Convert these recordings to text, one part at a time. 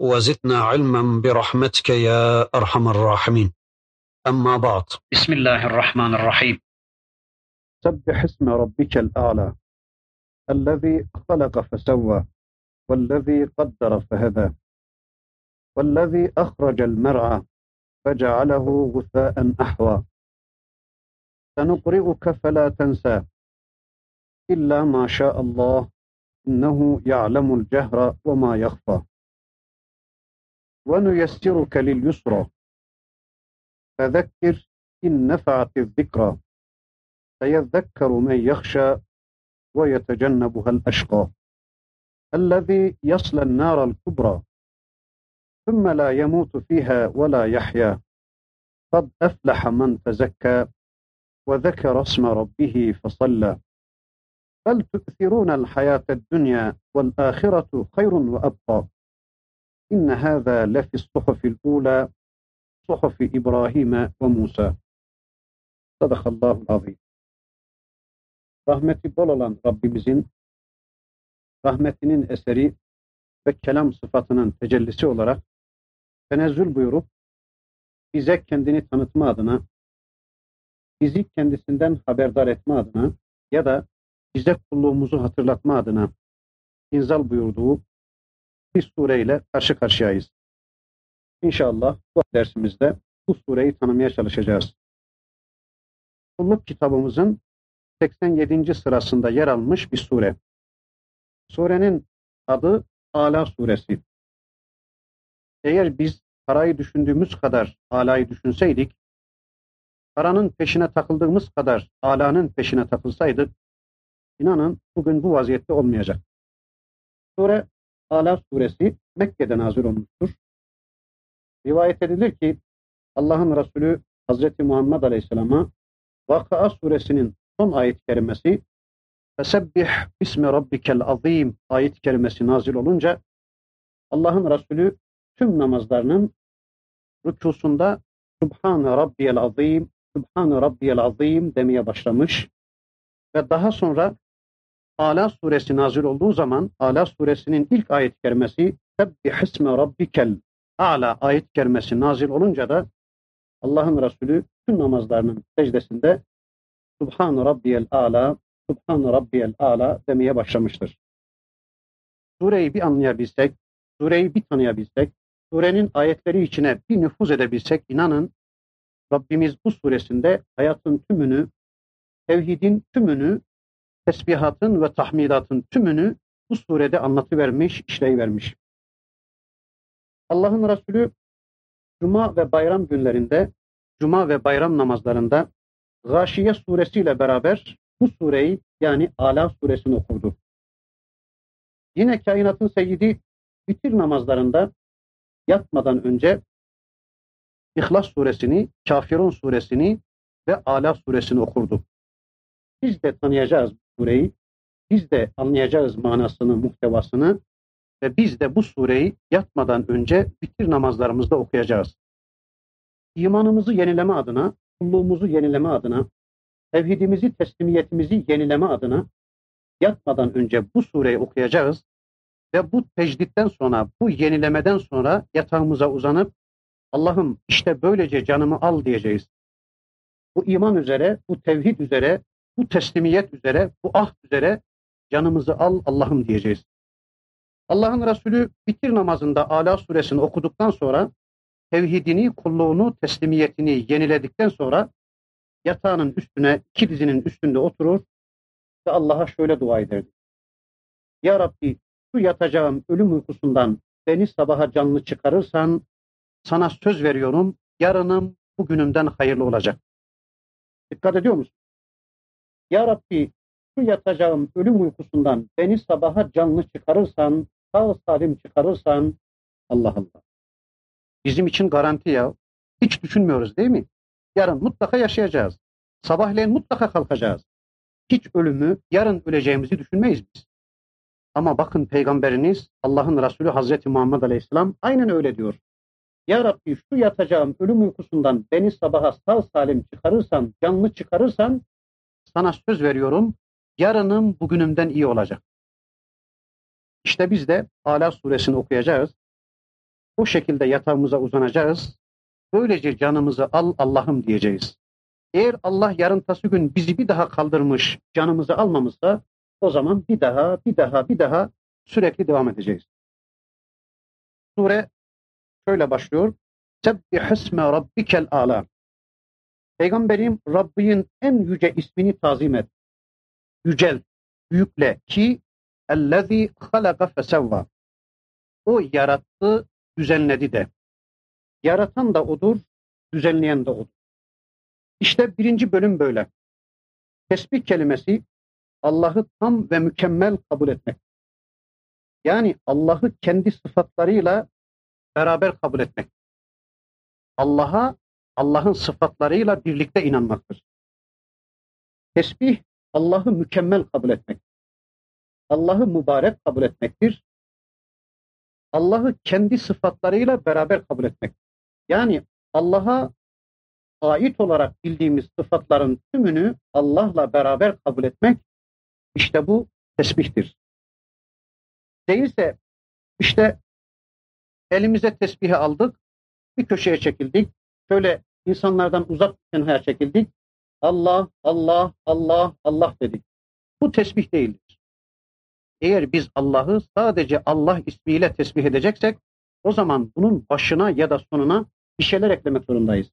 وزدنا علما برحمتك يا أرحم الراحمين. أما بعد. بسم الله الرحمن الرحيم. سبح اسم ربك الأعلى الذي خلق فسوى والذي قدر فهدى والذي أخرج المرعى فجعله غثاء أحوى سنقرئك فلا تنسى إلا ما شاء الله إنه يعلم الجهر وما يخفى ونيسرك لليسرى. فذكر إن نفعت الذكرى. سيذكر من يخشى ويتجنبها الأشقى الذي يصلى النار الكبرى. ثم لا يموت فيها ولا يحيا. قد أفلح من تزكى وذكر اسم ربه فصلى. بل تؤثرون الحياة الدنيا والآخرة خير وأبقى. إن هذا لفي الصحف الأولى صحف İbrahim ve Musa. Sadakallahu azim. Rahmeti bol olan Rabbimizin rahmetinin eseri ve kelam sıfatının tecellisi olarak tenezzül buyurup bize kendini tanıtma adına, bizi kendisinden haberdar etme adına ya da bize kulluğumuzu hatırlatma adına inzal buyurduğu bir sureyle karşı karşıyayız. İnşallah bu dersimizde bu sureyi tanımaya çalışacağız. Kulluk kitabımızın 87. sırasında yer almış bir sure. Surenin adı Ala suresi. Eğer biz parayı düşündüğümüz kadar alayı düşünseydik, paranın peşine takıldığımız kadar alanın peşine takılsaydık, inanın bugün bu vaziyette olmayacak. Sure Ala suresi Mekke'de nazil olmuştur. Rivayet edilir ki Allah'ın Resulü Hazreti Muhammed Aleyhisselam'a Vakıa suresinin son ayet-i kerimesi Fesebbih ismi rabbikel azim ayet-i kerimesi nazil olunca Allah'ın Resulü tüm namazlarının rükusunda Subhane Rabbiyel Azim, Subhane Rabbiyel Azim demeye başlamış ve daha sonra Ala suresi nazil olduğu zaman Ala suresinin ilk ayet-i kerimesi Sebbih isme rabbikel Ala ayet-i kerimesi nazil olunca da Allah'ın Resulü tüm namazlarının secdesinde Subhan Rabbiyel Ala, Subhan Rabbiyel Ala demeye başlamıştır. Sureyi bir anlayabilsek, sureyi bir tanıyabilsek, surenin ayetleri içine bir nüfuz edebilsek inanın Rabbimiz bu suresinde hayatın tümünü, tevhidin tümünü tesbihatın ve tahmidatın tümünü bu surede anlatıvermiş, işleyivermiş. Allah'ın Resulü Cuma ve bayram günlerinde, Cuma ve bayram namazlarında Gâşiye suresiyle beraber bu sureyi yani Ala suresini okurdu. Yine kainatın seyyidi bitir namazlarında yatmadan önce İhlas suresini, Kafirun suresini ve Ala suresini okurdu. Biz de tanıyacağız sureyi, biz de anlayacağız manasını, muhtevasını ve biz de bu sureyi yatmadan önce bitir namazlarımızda okuyacağız. İmanımızı yenileme adına, kulluğumuzu yenileme adına, tevhidimizi, teslimiyetimizi yenileme adına yatmadan önce bu sureyi okuyacağız ve bu tecditten sonra, bu yenilemeden sonra yatağımıza uzanıp Allah'ım işte böylece canımı al diyeceğiz. Bu iman üzere, bu tevhid üzere, bu teslimiyet üzere, bu ahd üzere canımızı al Allah'ım diyeceğiz. Allah'ın Resulü bitir namazında Ala suresini okuduktan sonra tevhidini, kulluğunu, teslimiyetini yeniledikten sonra yatağının üstüne, iki dizinin üstünde oturur ve Allah'a şöyle dua ederdi. Ya Rabbi şu yatacağım ölüm uykusundan beni sabaha canlı çıkarırsan sana söz veriyorum yarınım bugünümden hayırlı olacak. Dikkat ediyor musun? Ya Rabbi şu yatacağım ölüm uykusundan beni sabaha canlı çıkarırsan, sağ salim çıkarırsan Allah Allah. bizim için garanti ya. Hiç düşünmüyoruz değil mi? Yarın mutlaka yaşayacağız. Sabahleyin mutlaka kalkacağız. Hiç ölümü, yarın öleceğimizi düşünmeyiz biz. Ama bakın peygamberiniz Allah'ın Resulü Hazreti Muhammed Aleyhisselam aynen öyle diyor. Ya Rabbi şu yatacağım ölüm uykusundan beni sabaha sağ salim çıkarırsan, canlı çıkarırsan sana söz veriyorum yarınım bugünümden iyi olacak. İşte biz de Ala suresini okuyacağız. O şekilde yatağımıza uzanacağız. Böylece canımızı al Allah'ım diyeceğiz. Eğer Allah yarın tası gün bizi bir daha kaldırmış, canımızı almamışsa o zaman bir daha, bir daha, bir daha sürekli devam edeceğiz. Sure şöyle başlıyor. Sebbihisme rabbikel ala. Peygamberim Rabbinin en yüce ismini tazim et. Yücel, büyükle ki ellezî halaka fesevva. O yarattı, düzenledi de. Yaratan da odur, düzenleyen de odur. İşte birinci bölüm böyle. Tesbih kelimesi Allah'ı tam ve mükemmel kabul etmek. Yani Allah'ı kendi sıfatlarıyla beraber kabul etmek. Allah'a Allah'ın sıfatlarıyla birlikte inanmaktır. Tesbih Allah'ı mükemmel kabul etmek. Allah'ı mübarek kabul etmektir. Allah'ı kendi sıfatlarıyla beraber kabul etmek. Yani Allah'a ait olarak bildiğimiz sıfatların tümünü Allah'la beraber kabul etmek işte bu tesbihtir. Değilse işte elimize tesbihi aldık, bir köşeye çekildik, şöyle insanlardan uzak bir tenhaya çekildik, Allah, Allah, Allah, Allah dedik. Bu tesbih değildir. Eğer biz Allah'ı sadece Allah ismiyle tesbih edeceksek, o zaman bunun başına ya da sonuna bir şeyler eklemek zorundayız.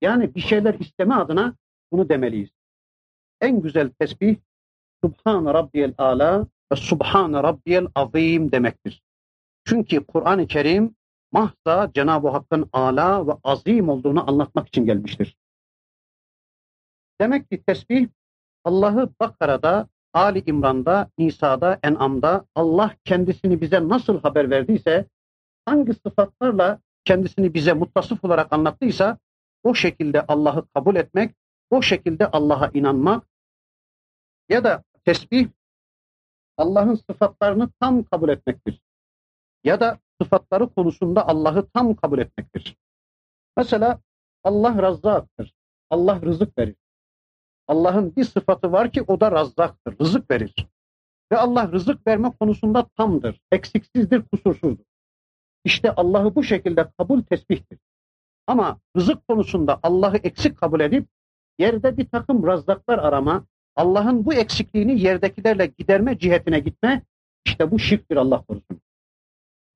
Yani bir şeyler isteme adına bunu demeliyiz. En güzel tesbih Subhan Rabbiyel Ala ve Subhan Rabbiyel Azim demektir. Çünkü Kur'an-ı Kerim mahza Cenab-ı Hakk'ın ala ve azim olduğunu anlatmak için gelmiştir. Demek ki tesbih Allah'ı Bakara'da, Ali İmran'da, Nisa'da, En'am'da Allah kendisini bize nasıl haber verdiyse, hangi sıfatlarla kendisini bize muttasıf olarak anlattıysa o şekilde Allah'ı kabul etmek, o şekilde Allah'a inanmak ya da tesbih Allah'ın sıfatlarını tam kabul etmektir. Ya da sıfatları konusunda Allah'ı tam kabul etmektir. Mesela Allah razzaktır. Allah rızık verir. Allah'ın bir sıfatı var ki o da razzaktır, rızık verir. Ve Allah rızık verme konusunda tamdır, eksiksizdir, kusursuzdur. İşte Allah'ı bu şekilde kabul tesbihtir. Ama rızık konusunda Allah'ı eksik kabul edip yerde bir takım razzaklar arama, Allah'ın bu eksikliğini yerdekilerle giderme cihetine gitme, işte bu şirktir Allah korusun.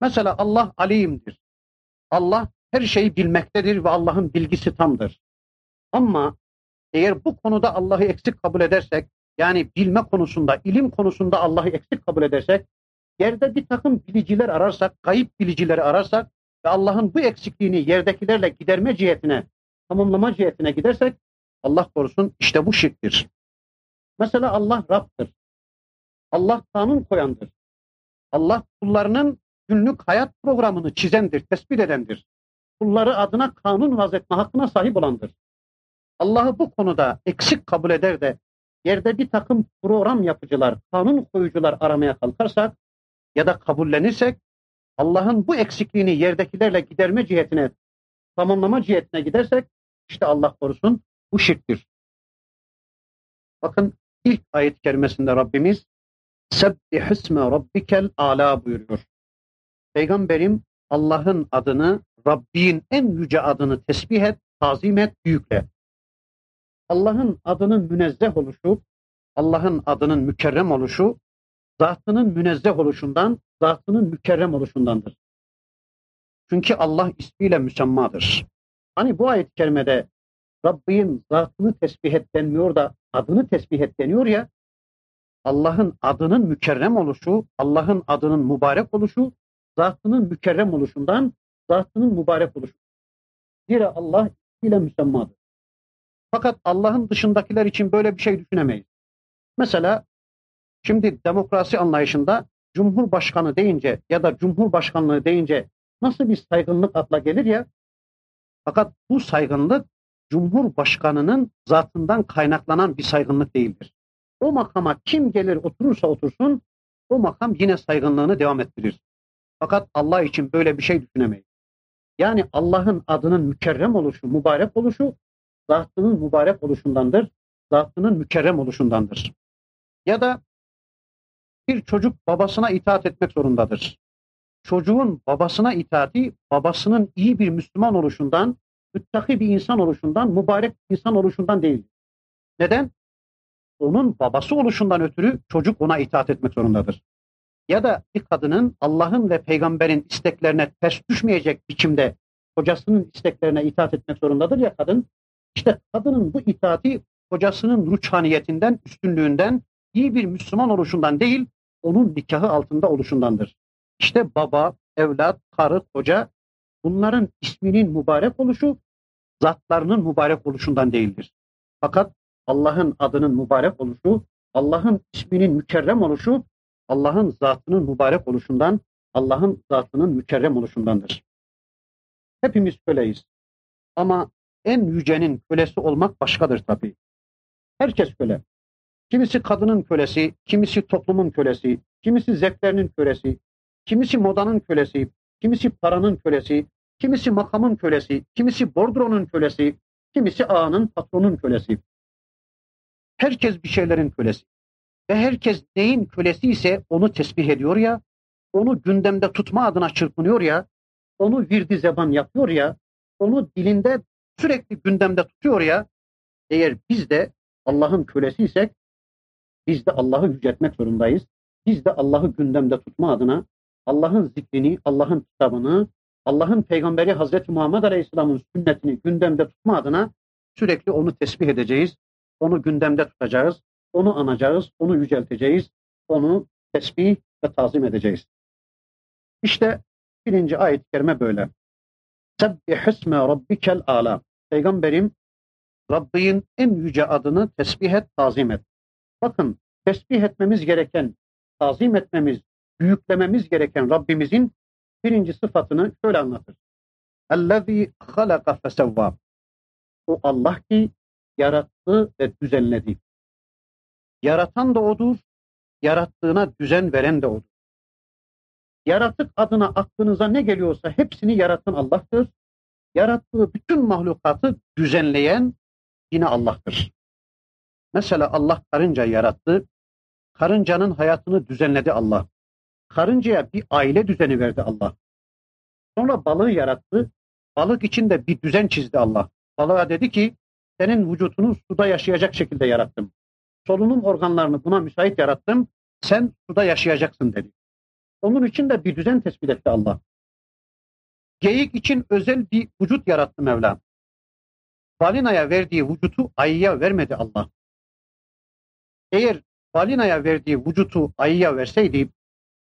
Mesela Allah alimdir. Allah her şeyi bilmektedir ve Allah'ın bilgisi tamdır. Ama eğer bu konuda Allah'ı eksik kabul edersek, yani bilme konusunda, ilim konusunda Allah'ı eksik kabul edersek, yerde bir takım biliciler ararsak, kayıp bilicileri ararsak ve Allah'ın bu eksikliğini yerdekilerle giderme cihetine, tamamlama cihetine gidersek, Allah korusun işte bu şirktir. Mesela Allah Rab'dır. Allah kanun koyandır. Allah kullarının günlük hayat programını çizendir, tespit edendir. Kulları adına kanun vazetme hakkına sahip olandır. Allah'ı bu konuda eksik kabul eder de yerde bir takım program yapıcılar, kanun koyucular aramaya kalkarsak ya da kabullenirsek Allah'ın bu eksikliğini yerdekilerle giderme cihetine, tamamlama cihetine gidersek işte Allah korusun bu şirktir. Bakın ilk ayet-i kerimesinde Rabbimiz Sebbihisme rabbikel ala buyuruyor. Peygamberim Allah'ın adını, Rabbin en yüce adını tesbih et, tazim et, büyükle. Allah'ın adının münezzeh oluşu, Allah'ın adının mükerrem oluşu, zatının münezzeh oluşundan, zatının mükerrem oluşundandır. Çünkü Allah ismiyle müsemmadır. Hani bu ayet-i kerimede Rabbin zatını tesbih et denmiyor da adını tesbih et deniyor ya, Allah'ın adının mükerrem oluşu, Allah'ın adının mübarek oluşu, zatının mükerrem oluşundan, zatının mübarek oluşu. Zira Allah ile müsemmadır. Fakat Allah'ın dışındakiler için böyle bir şey düşünemeyiz. Mesela şimdi demokrasi anlayışında Cumhurbaşkanı deyince ya da Cumhurbaşkanlığı deyince nasıl bir saygınlık akla gelir ya, Fakat bu saygınlık Cumhurbaşkanının zatından kaynaklanan bir saygınlık değildir. O makama kim gelir oturursa otursun o makam yine saygınlığını devam ettirir. Fakat Allah için böyle bir şey düşünemeyiz. Yani Allah'ın adının mükerrem oluşu, mübarek oluşu zatının mübarek oluşundandır. Zatının mükerrem oluşundandır. Ya da bir çocuk babasına itaat etmek zorundadır. Çocuğun babasına itaati babasının iyi bir Müslüman oluşundan, müttaki bir insan oluşundan, mübarek bir insan oluşundan değil. Neden? Onun babası oluşundan ötürü çocuk ona itaat etmek zorundadır. Ya da bir kadının Allah'ın ve peygamberin isteklerine ters düşmeyecek biçimde kocasının isteklerine itaat etmek zorundadır ya kadın. İşte kadının bu itaati kocasının ruçhaniyetinden, üstünlüğünden, iyi bir Müslüman oluşundan değil, onun nikahı altında oluşundandır. İşte baba, evlat, karı, koca bunların isminin mübarek oluşu zatlarının mübarek oluşundan değildir. Fakat Allah'ın adının mübarek oluşu, Allah'ın isminin mükerrem oluşu, Allah'ın zatının mübarek oluşundan, Allah'ın zatının mükerrem oluşundandır. Hepimiz köleyiz. Ama en yücenin kölesi olmak başkadır tabii. Herkes köle. Kimisi kadının kölesi, kimisi toplumun kölesi, kimisi zevklerinin kölesi, kimisi modanın kölesi, kimisi paranın kölesi, kimisi makamın kölesi, kimisi bordronun kölesi, kimisi ağanın, patronun kölesi. Herkes bir şeylerin kölesi. Ve herkes neyin kölesi ise onu tesbih ediyor ya, onu gündemde tutma adına çırpınıyor ya, onu virdi zeban yapıyor ya, onu dilinde sürekli gündemde tutuyor ya, eğer biz de Allah'ın kölesiysek biz de Allah'ı yüceltmek zorundayız. Biz de Allah'ı gündemde tutma adına Allah'ın zikrini, Allah'ın kitabını, Allah'ın peygamberi Hazreti Muhammed Aleyhisselam'ın sünnetini gündemde tutma adına sürekli onu tesbih edeceğiz. Onu gündemde tutacağız. Onu anacağız, onu yücelteceğiz. Onu tesbih ve tazim edeceğiz. İşte birinci ayet-i kerime böyle. Sebbihisme rabbikel ala. Peygamberim Rabbin en yüce adını tesbih et, tazim et. Bakın tesbih etmemiz gereken, tazim etmemiz, büyüklememiz gereken Rabbimizin birinci sıfatını şöyle anlatır. Ellezî halaka fesevvâ. O Allah ki yarattı ve düzenledi. Yaratan da odur, yarattığına düzen veren de odur. Yaratık adına aklınıza ne geliyorsa hepsini yaratan Allah'tır. Yarattığı bütün mahlukatı düzenleyen yine Allah'tır. Mesela Allah karınca yarattı. Karıncanın hayatını düzenledi Allah. Karıncaya bir aile düzeni verdi Allah. Sonra balığı yarattı. Balık içinde bir düzen çizdi Allah. Balığa dedi ki senin vücudunu suda yaşayacak şekilde yarattım. Solunum organlarını buna müsait yarattım. Sen suda yaşayacaksın dedi. Onun için de bir düzen tespit etti Allah. Geyik için özel bir vücut yarattı Mevla. Balinaya verdiği vücutu ayıya vermedi Allah. Eğer balinaya verdiği vücutu ayıya verseydi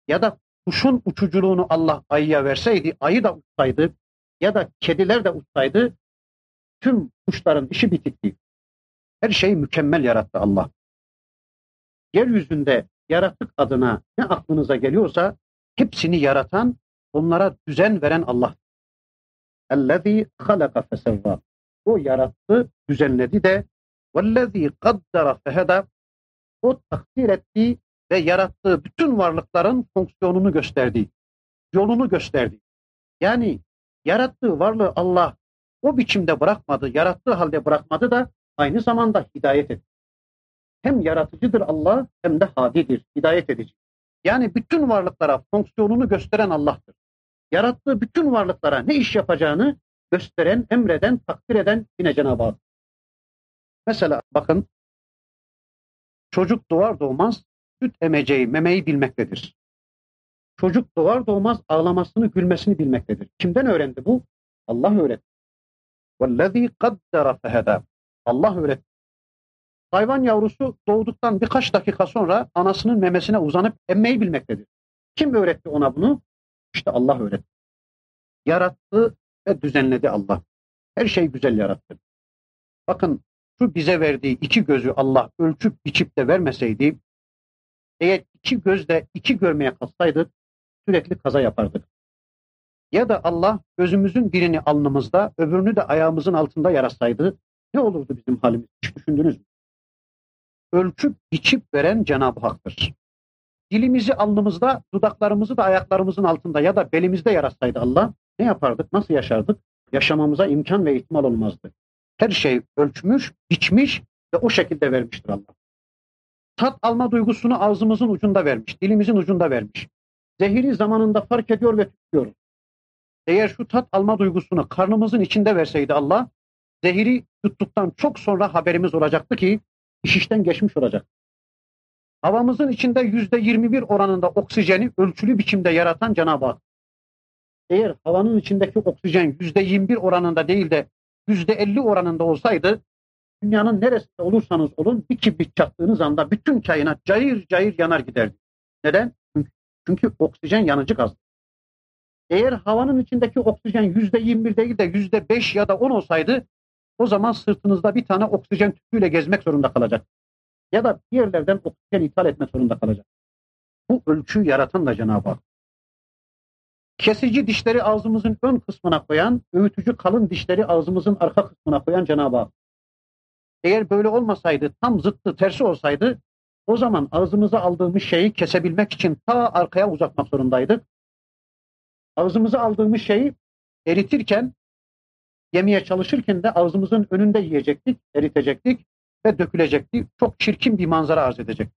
ya da kuşun uçuculuğunu Allah ayıya verseydi, ayı da uçsaydı ya da kediler de uçsaydı tüm kuşların işi bitikti. Her şeyi mükemmel yarattı Allah. Yeryüzünde yaratık adına ne aklınıza geliyorsa hepsini yaratan, onlara düzen veren Allah. Ellezî halaka fesevvâ. O yarattı, düzenledi de vellezî kaddara feheda o takdir ettiği ve yarattığı bütün varlıkların fonksiyonunu gösterdi. Yolunu gösterdi. Yani yarattığı varlığı Allah o biçimde bırakmadı, yarattığı halde bırakmadı da aynı zamanda hidayet etti Hem yaratıcıdır Allah hem de hadidir, hidayet edici. Yani bütün varlıklara fonksiyonunu gösteren Allah'tır. Yarattığı bütün varlıklara ne iş yapacağını gösteren, emreden, takdir eden yine Cenab-ı Hak. Mesela bakın çocuk doğar doğmaz süt emeceği, memeyi bilmektedir. Çocuk doğar doğmaz ağlamasını, gülmesini bilmektedir. Kimden öğrendi bu? Allah öğretti. وَالَّذ۪ي قَدَّرَ فَهَدَى Allah öğretti. Hayvan yavrusu doğduktan birkaç dakika sonra anasının memesine uzanıp emmeyi bilmektedir. Kim öğretti ona bunu? İşte Allah öğretti. Yarattı ve düzenledi Allah. Her şey güzel yarattı. Bakın şu bize verdiği iki gözü Allah ölçüp biçip de vermeseydi, eğer iki gözle iki görmeye kalsaydık sürekli kaza yapardık. Ya da Allah gözümüzün birini alnımızda, öbürünü de ayağımızın altında yaratsaydı ne olurdu bizim halimiz? Hiç düşündünüz mü? Ölçüp biçip veren Cenab-ı Hak'tır. Dilimizi alnımızda, dudaklarımızı da ayaklarımızın altında ya da belimizde yaratsaydı Allah ne yapardık, nasıl yaşardık? Yaşamamıza imkan ve ihtimal olmazdı. Her şey ölçmüş, biçmiş ve o şekilde vermiştir Allah. Tat alma duygusunu ağzımızın ucunda vermiş, dilimizin ucunda vermiş. Zehiri zamanında fark ediyor ve tutuyoruz. Eğer şu tat alma duygusunu karnımızın içinde verseydi Allah, zehiri tuttuktan çok sonra haberimiz olacaktı ki iş geçmiş olacak. Havamızın içinde yüzde 21 oranında oksijeni ölçülü biçimde yaratan Cenab-ı Hak. Eğer havanın içindeki oksijen yüzde 21 oranında değil de yüzde 50 oranında olsaydı dünyanın neresinde olursanız olun bir kibrit çaktığınız anda bütün kainat cayır cayır yanar giderdi. Neden? Çünkü oksijen yanıcı gaz. Eğer havanın içindeki oksijen yüzde 21 değil de yüzde 5 ya da 10 olsaydı o zaman sırtınızda bir tane oksijen tüpüyle gezmek zorunda kalacak. Ya da bir yerlerden oksijen ithal etmek zorunda kalacak. Bu ölçüyü yaratan da Cenab-ı Hak. Kesici dişleri ağzımızın ön kısmına koyan, öğütücü kalın dişleri ağzımızın arka kısmına koyan Cenab-ı Hak. Eğer böyle olmasaydı, tam zıttı, tersi olsaydı o zaman ağzımıza aldığımız şeyi kesebilmek için ta arkaya uzatmak zorundaydık. Ağzımıza aldığımız şeyi eritirken, yemeye çalışırken de ağzımızın önünde yiyecektik, eritecektik ve dökülecekti. Çok çirkin bir manzara arz edecek.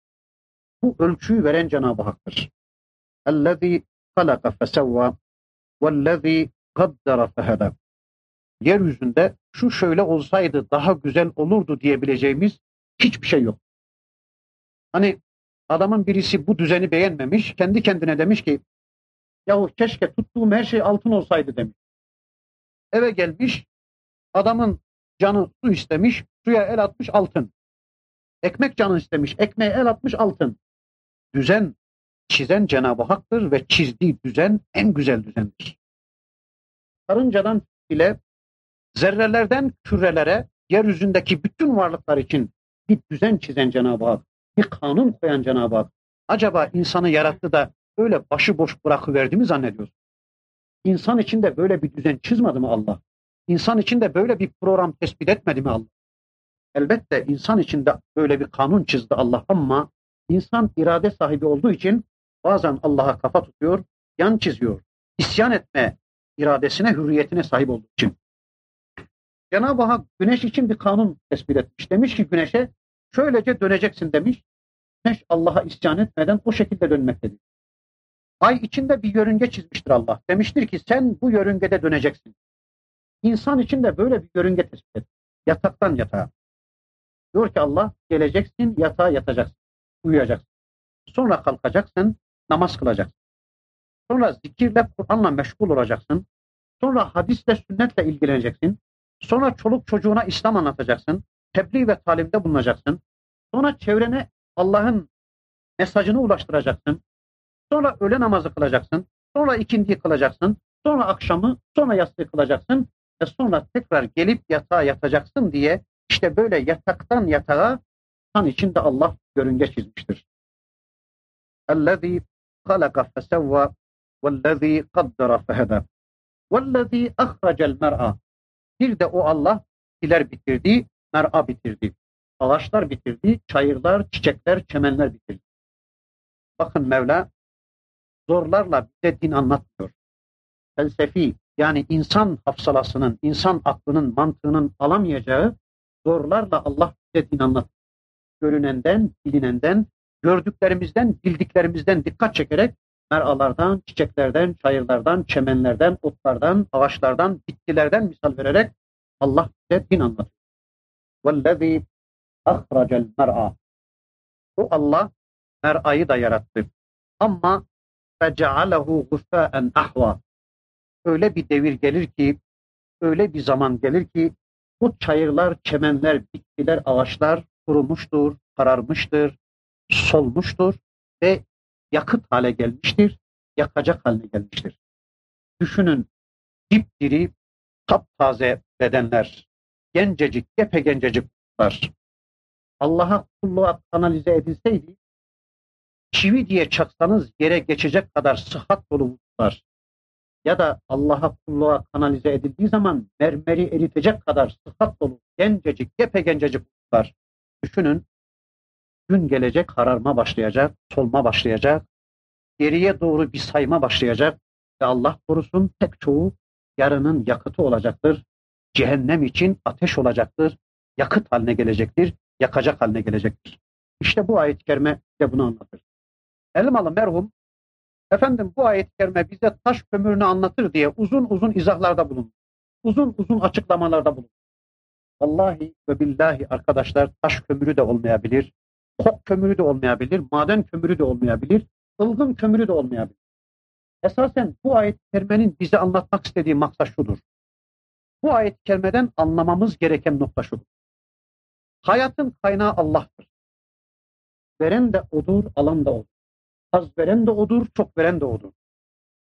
Bu ölçüyü veren Cenab-ı Hak'tır. اَلَّذ۪ي خَلَقَ فَسَوَّى وَالَّذ۪ي قَدَّرَ فَهَدَى Yeryüzünde şu şöyle olsaydı daha güzel olurdu diyebileceğimiz hiçbir şey yok. Hani adamın birisi bu düzeni beğenmemiş, kendi kendine demiş ki yahu keşke tuttuğum her şey altın olsaydı demiş. Eve gelmiş, adamın canı su istemiş, suya el atmış altın. Ekmek canı istemiş, ekmeğe el atmış altın. Düzen çizen Cenab-ı Hak'tır ve çizdiği düzen en güzel düzendir. Karıncadan bile zerrelerden kürelere, yeryüzündeki bütün varlıklar için bir düzen çizen Cenab-ı Hak, bir kanun koyan Cenab-ı Hak. Acaba insanı yarattı da böyle başıboş bırakıverdi mi zannediyorsun? İnsan için de böyle bir düzen çizmedi mi Allah? İnsan için de böyle bir program tespit etmedi mi Allah? Elbette insan için de böyle bir kanun çizdi Allah ama insan irade sahibi olduğu için bazen Allah'a kafa tutuyor, yan çiziyor. İsyan etme iradesine, hürriyetine sahip olduğu için. Cenab-ı Hak güneş için bir kanun tespit etmiş. Demiş ki güneşe şöylece döneceksin demiş. Güneş Allah'a isyan etmeden o şekilde dönmektedir. Ay içinde bir yörünge çizmiştir Allah. Demiştir ki sen bu yörüngede döneceksin. İnsan için de böyle bir yörünge tespit et. Yataktan yatağa. Diyor ki Allah geleceksin yatağa yatacaksın. Uyuyacaksın. Sonra kalkacaksın namaz kılacaksın. Sonra zikirle Kur'an'la meşgul olacaksın. Sonra hadisle sünnetle ilgileneceksin. Sonra çoluk çocuğuna İslam anlatacaksın. Tebliğ ve talimde bulunacaksın. Sonra çevrene Allah'ın mesajını ulaştıracaksın. Sonra öğle namazı kılacaksın. Sonra ikindiyi kılacaksın. Sonra akşamı, sonra yastığı kılacaksın. Ve sonra tekrar gelip yatağa yatacaksın diye işte böyle yataktan yatağa kan içinde Allah görünge çizmiştir. اَلَّذ۪ي خَلَقَ فَسَوَّى وَالَّذ۪ي قَدَّرَ فَهَدَى وَالَّذ۪ي اَخْرَجَ الْمَرْءَ Bir de o Allah iler bitirdi, mer'a bitirdi. Ağaçlar bitirdi, çayırlar, çiçekler, çemenler bitirdi. Bakın Mevla zorlarla bize din anlatmıyor. Felsefi yani insan hafsalasının, insan aklının, mantığının alamayacağı zorlarla Allah bize din anlatıyor. Görünenden, bilinenden, gördüklerimizden, bildiklerimizden dikkat çekerek meralardan, çiçeklerden, çayırlardan, çemenlerden, otlardan, ağaçlardan, bitkilerden misal vererek Allah bize din anlatıyor. وَالَّذ۪ي اَخْرَجَ الْمَرْعَى O Allah mer'ayı da yarattı. Ama فَجَعَلَهُ غُفَاءً ahva. Öyle bir devir gelir ki, öyle bir zaman gelir ki bu çayırlar, çemenler, bitkiler, ağaçlar kurumuştur, kararmıştır, solmuştur ve yakıt hale gelmiştir, yakacak haline gelmiştir. Düşünün dipdiri, taptaze bedenler, gencecik, gencecik kutlar. Allah'a kulluğa kanalize edilseydi, çivi diye çaksanız yere geçecek kadar sıhhat dolu vücutlar. ya da Allah'a kulluğa kanalize edildiği zaman mermeri eritecek kadar sıfat dolu gencecik, gencecik bulutlar. Düşünün, gün gelecek kararma başlayacak, solma başlayacak, geriye doğru bir sayma başlayacak ve Allah korusun tek çoğu yarının yakıtı olacaktır. Cehennem için ateş olacaktır, yakıt haline gelecektir, yakacak haline gelecektir. İşte bu ayet-i kerime de bunu anlatır. Elmalı merhum Efendim bu ayet-i kerime bize taş kömürünü anlatır diye uzun uzun izahlarda bulun. Uzun uzun açıklamalarda bulun. Vallahi ve billahi arkadaşlar taş kömürü de olmayabilir, kok kömürü de olmayabilir, maden kömürü de olmayabilir, ılgın kömürü de olmayabilir. Esasen bu ayet-i kerimenin bize anlatmak istediği maksat şudur. Bu ayet-i kerimeden anlamamız gereken nokta şudur. Hayatın kaynağı Allah'tır. Veren de odur, alan da odur. Az veren de odur, çok veren de odur.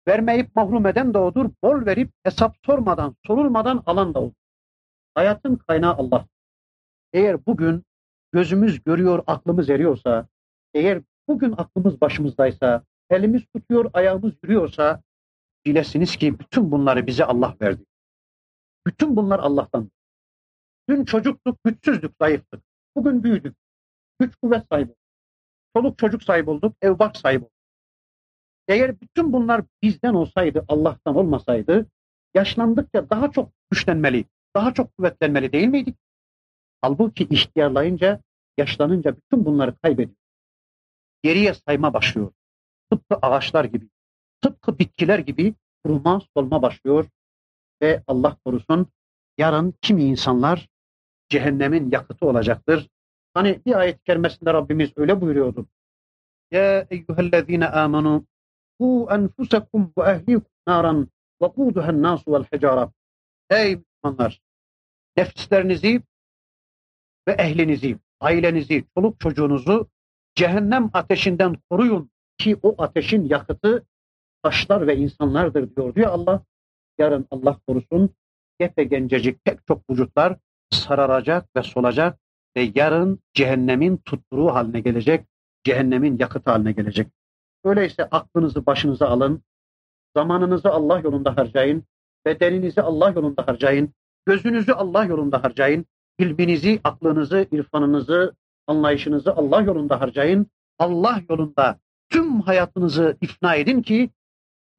Vermeyip mahrum eden de odur, bol verip hesap sormadan, sorulmadan alan da odur. Hayatın kaynağı Allah. Eğer bugün gözümüz görüyor, aklımız eriyorsa, eğer bugün aklımız başımızdaysa, elimiz tutuyor, ayağımız yürüyorsa, bilesiniz ki bütün bunları bize Allah verdi. Bütün bunlar Allah'tan. Dün çocuktuk, güçsüzdük, zayıftık. Bugün büyüdük. Güç kuvvet sahibi Çoluk çocuk sahibi olduk, ev bak sahibi olduk. Eğer bütün bunlar bizden olsaydı, Allah'tan olmasaydı, yaşlandıkça daha çok güçlenmeli, daha çok kuvvetlenmeli değil miydik? Halbuki ihtiyarlayınca, yaşlanınca bütün bunları kaybediyor. Geriye sayma başlıyor. Tıpkı ağaçlar gibi, tıpkı bitkiler gibi kuruma, solma başlıyor. Ve Allah korusun yarın kimi insanlar cehennemin yakıtı olacaktır. Hani bir ayet-i kerimesinde Rabbimiz öyle buyuruyordu. Ya eyyühellezine amenu ku enfusekum ve ehlikum naran ve kuduhen nasu vel hicara. Ey Müslümanlar! Nefislerinizi ve ehlinizi, ailenizi, çoluk çocuğunuzu cehennem ateşinden koruyun ki o ateşin yakıtı taşlar ve insanlardır diyor diyor Allah. Yarın Allah korusun gepe gencecik pek çok vücutlar sararacak ve solacak ve yarın cehennemin tutturuğu haline gelecek, cehennemin yakıtı haline gelecek. Öyleyse aklınızı başınıza alın, zamanınızı Allah yolunda harcayın, bedeninizi Allah yolunda harcayın, gözünüzü Allah yolunda harcayın, ilminizi, aklınızı, irfanınızı, anlayışınızı Allah yolunda harcayın. Allah yolunda tüm hayatınızı ifna edin ki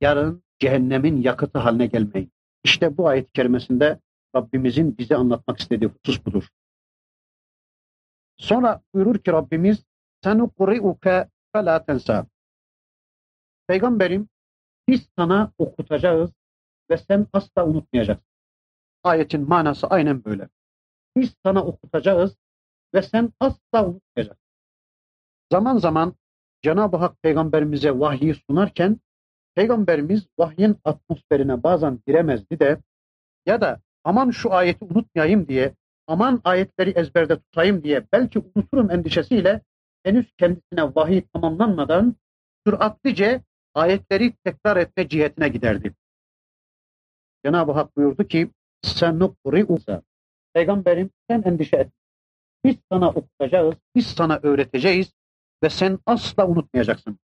yarın cehennemin yakıtı haline gelmeyin. İşte bu ayet-i kerimesinde Rabbimizin bize anlatmak istediği husus budur. Sonra buyurur ki Rabbimiz senukri'uke felâ tensa. Peygamberim biz sana okutacağız ve sen asla unutmayacaksın. Ayetin manası aynen böyle. Biz sana okutacağız ve sen asla unutmayacaksın. Zaman zaman Cenab-ı Hak peygamberimize vahyi sunarken peygamberimiz vahyin atmosferine bazen giremezdi de ya da aman şu ayeti unutmayayım diye aman ayetleri ezberde tutayım diye belki unuturum endişesiyle henüz kendisine vahiy tamamlanmadan süratlice ayetleri tekrar etme cihetine giderdi. Cenab-ı Hak buyurdu ki sen usa. Peygamberim sen endişe et. Biz sana okutacağız, biz sana öğreteceğiz ve sen asla unutmayacaksın.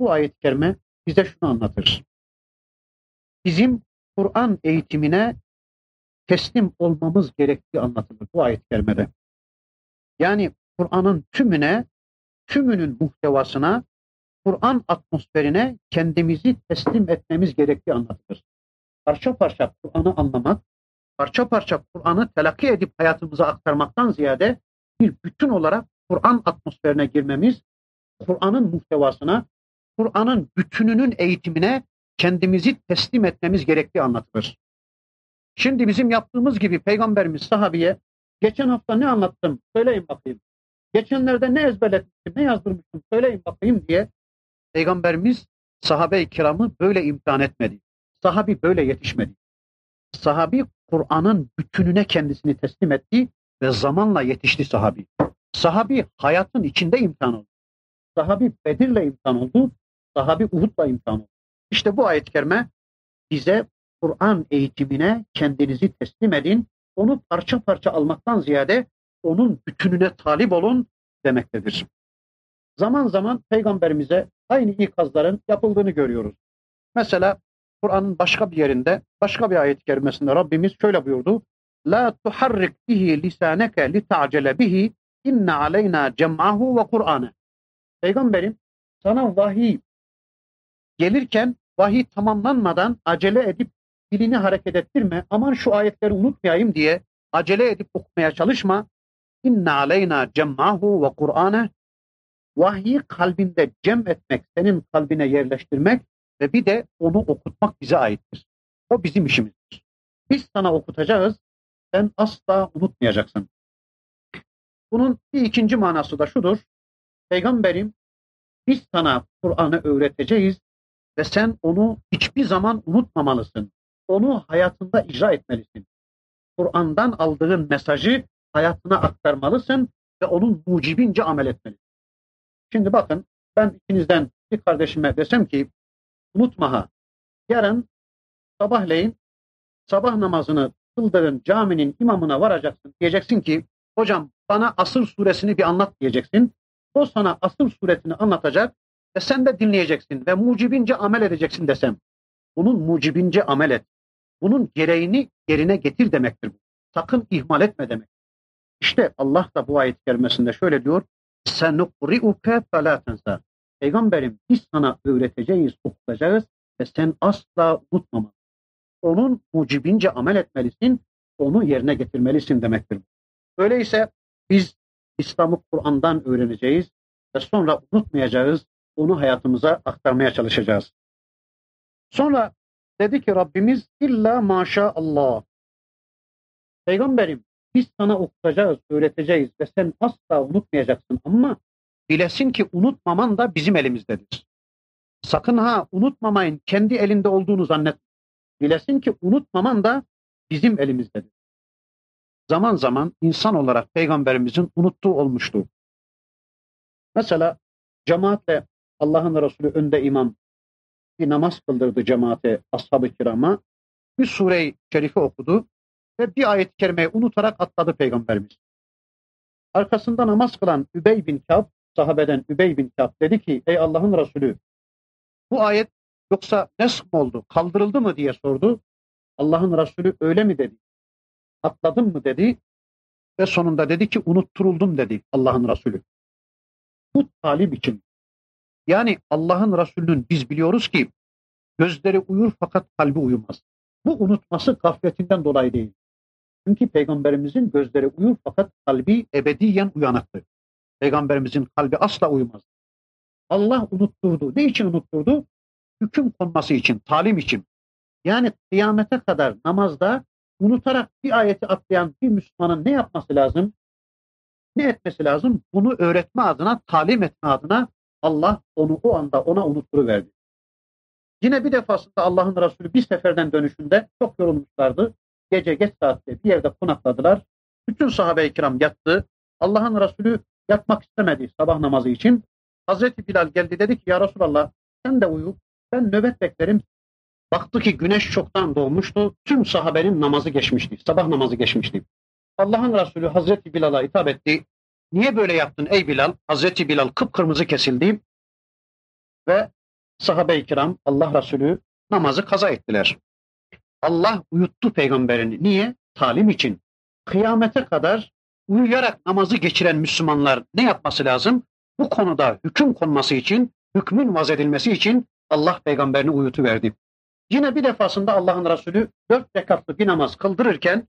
Bu ayet-i kerime bize şunu anlatır. Bizim Kur'an eğitimine teslim olmamız gerektiği anlatılır bu ayet-i kerimede. Yani Kur'an'ın tümüne, tümünün muhtevasına, Kur'an atmosferine kendimizi teslim etmemiz gerektiği anlatılır. Parça parça Kur'an'ı anlamak, parça parça Kur'an'ı telakki edip hayatımıza aktarmaktan ziyade bir bütün olarak Kur'an atmosferine girmemiz, Kur'an'ın muhtevasına, Kur'an'ın bütününün eğitimine kendimizi teslim etmemiz gerektiği anlatılır. Şimdi bizim yaptığımız gibi peygamberimiz sahabiye geçen hafta ne anlattım söyleyin bakayım. Geçenlerde ne ezberletmiştim, ne yazdırmıştım söyleyin bakayım diye peygamberimiz sahabe-i kiramı böyle imtihan etmedi. Sahabi böyle yetişmedi. Sahabi Kur'an'ın bütününe kendisini teslim etti ve zamanla yetişti sahabi. Sahabi hayatın içinde imtihan oldu. Sahabi Bedir'le imtihan oldu. Sahabi Uhud'la imtihan oldu. İşte bu ayet-i kerime bize Kur'an eğitimine kendinizi teslim edin. Onu parça parça almaktan ziyade onun bütününe talip olun demektedir. Zaman zaman peygamberimize aynı ikazların yapıldığını görüyoruz. Mesela Kur'an'ın başka bir yerinde, başka bir ayet-i Rabbimiz şöyle buyurdu. La tuharrik bihi lisaneke li ta'cele bihi inne aleyna cem'ahu ve Kur'an'ı. Peygamberim sana vahiy gelirken vahiy tamamlanmadan acele edip dilini hareket ettirme. Aman şu ayetleri unutmayayım diye acele edip okumaya çalışma. İnne aleyna cem'ahu ve Kur'an'ı. Vahyi kalbinde cem etmek, senin kalbine yerleştirmek ve bir de onu okutmak bize aittir. O bizim işimizdir. Biz sana okutacağız, sen asla unutmayacaksın. Bunun bir ikinci manası da şudur. Peygamberim biz sana Kur'an'ı öğreteceğiz ve sen onu hiçbir zaman unutmamalısın. Onu hayatında icra etmelisin. Kur'an'dan aldığın mesajı hayatına aktarmalısın ve onun mucibince amel etmelisin. Şimdi bakın ben ikinizden bir kardeşime desem ki unutma ha yarın sabahleyin sabah namazını kıldığın caminin imamına varacaksın. Diyeceksin ki hocam bana Asır suresini bir anlat diyeceksin. O sana Asır suresini anlatacak ve sen de dinleyeceksin ve mucibince amel edeceksin desem. Bunun mucibince amel et. Bunun gereğini yerine getir demektir. Sakın ihmal etme demek. İşte Allah da bu ayet kerimesinde şöyle diyor. Senukri'uke felâ tensa. Peygamberim biz sana öğreteceğiz, okutacağız ve sen asla unutmama. Onun mucibince amel etmelisin, onu yerine getirmelisin demektir. Öyleyse biz İslam'ı Kur'an'dan öğreneceğiz ve sonra unutmayacağız, onu hayatımıza aktarmaya çalışacağız. Sonra dedi ki Rabbimiz illa maşallah. Peygamberim biz sana okutacağız, öğreteceğiz ve sen asla unutmayacaksın ama bilesin ki unutmaman da bizim elimizdedir. Sakın ha unutmamayın kendi elinde olduğunu zannet. Bilesin ki unutmaman da bizim elimizdedir. Zaman zaman insan olarak peygamberimizin unuttuğu olmuştu. Mesela cemaatle Allah'ın Resulü önde imam bir namaz kıldırdı cemaate, ashab-ı kirama. Bir sure-i şerifi okudu ve bir ayet-i kerimeyi unutarak atladı peygamberimiz. Arkasında namaz kılan Übey bin Kâb, sahabeden Übey bin Kâb dedi ki ey Allah'ın Resulü bu ayet yoksa nesk mi oldu, kaldırıldı mı diye sordu. Allah'ın Resulü öyle mi dedi? Atladın mı dedi ve sonunda dedi ki unutturuldum dedi Allah'ın Resulü. Bu talip için. Yani Allah'ın Resulü'nün biz biliyoruz ki gözleri uyur fakat kalbi uyumaz. Bu unutması gafletinden dolayı değil. Çünkü peygamberimizin gözleri uyur fakat kalbi ebediyen uyanıktır. Peygamberimizin kalbi asla uyumaz. Allah unutturdu. Ne için unutturdu? Hüküm konması için, talim için. Yani kıyamete kadar namazda unutarak bir ayeti atlayan bir Müslümanın ne yapması lazım? Ne etmesi lazım? Bunu öğretme adına, talim etme adına Allah onu o anda ona unutturuverdi. Yine bir defasında Allah'ın Resulü bir seferden dönüşünde çok yorulmuşlardı. Gece geç saatte bir yerde konakladılar. Bütün sahabe-i kiram yattı. Allah'ın Resulü yatmak istemedi sabah namazı için. Hazreti Bilal geldi dedi ki ya Resulallah sen de uyu. Ben nöbet beklerim. Baktı ki güneş çoktan doğmuştu. Tüm sahabenin namazı geçmişti. Sabah namazı geçmişti. Allah'ın Resulü Hazreti Bilal'a hitap etti. Niye böyle yaptın ey Bilal? Hazreti Bilal kıpkırmızı kesildi. Ve sahabe-i kiram Allah Resulü namazı kaza ettiler. Allah uyuttu peygamberini. Niye? Talim için. Kıyamete kadar uyuyarak namazı geçiren Müslümanlar ne yapması lazım? Bu konuda hüküm konması için, hükmün vaz edilmesi için Allah peygamberini uyutuverdi. Yine bir defasında Allah'ın Resulü dört rekatlı bir namaz kıldırırken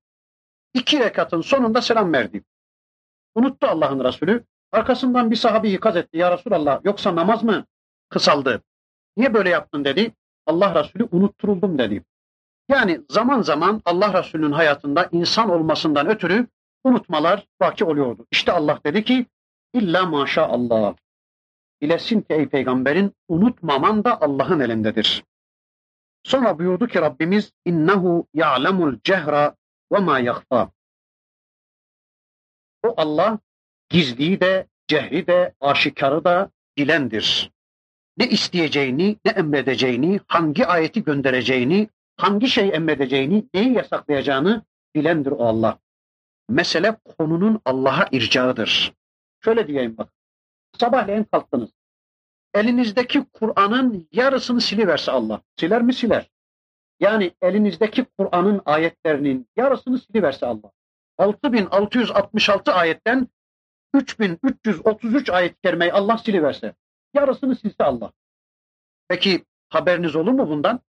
iki rekatın sonunda selam verdi. Unuttu Allah'ın Resulü. Arkasından bir sahabi ikaz etti. Ya Resulallah yoksa namaz mı kısaldı? Niye böyle yaptın dedi. Allah Resulü unutturuldum dedi. Yani zaman zaman Allah Resulü'nün hayatında insan olmasından ötürü unutmalar vaki oluyordu. İşte Allah dedi ki illa maşallah. Bilesin ki ey peygamberin unutmaman da Allah'ın elindedir. Sonra buyurdu ki Rabbimiz innehu ya'lemul cehra ve ma yakhfa. O Allah gizliyi de, cehri de, aşikarı da bilendir. Ne isteyeceğini, ne emredeceğini, hangi ayeti göndereceğini, hangi şey emredeceğini, neyi yasaklayacağını bilendir o Allah. Mesele konunun Allah'a ircağıdır. Şöyle diyeyim bak. Sabahleyin kalktınız. Elinizdeki Kur'an'ın yarısını siliverse Allah. Siler mi siler? Yani elinizdeki Kur'an'ın ayetlerinin yarısını siliverse Allah. 6666 ayetten 3333 ayet-i Allah siliverse. Yarısını silse Allah. Peki haberiniz olur mu bundan?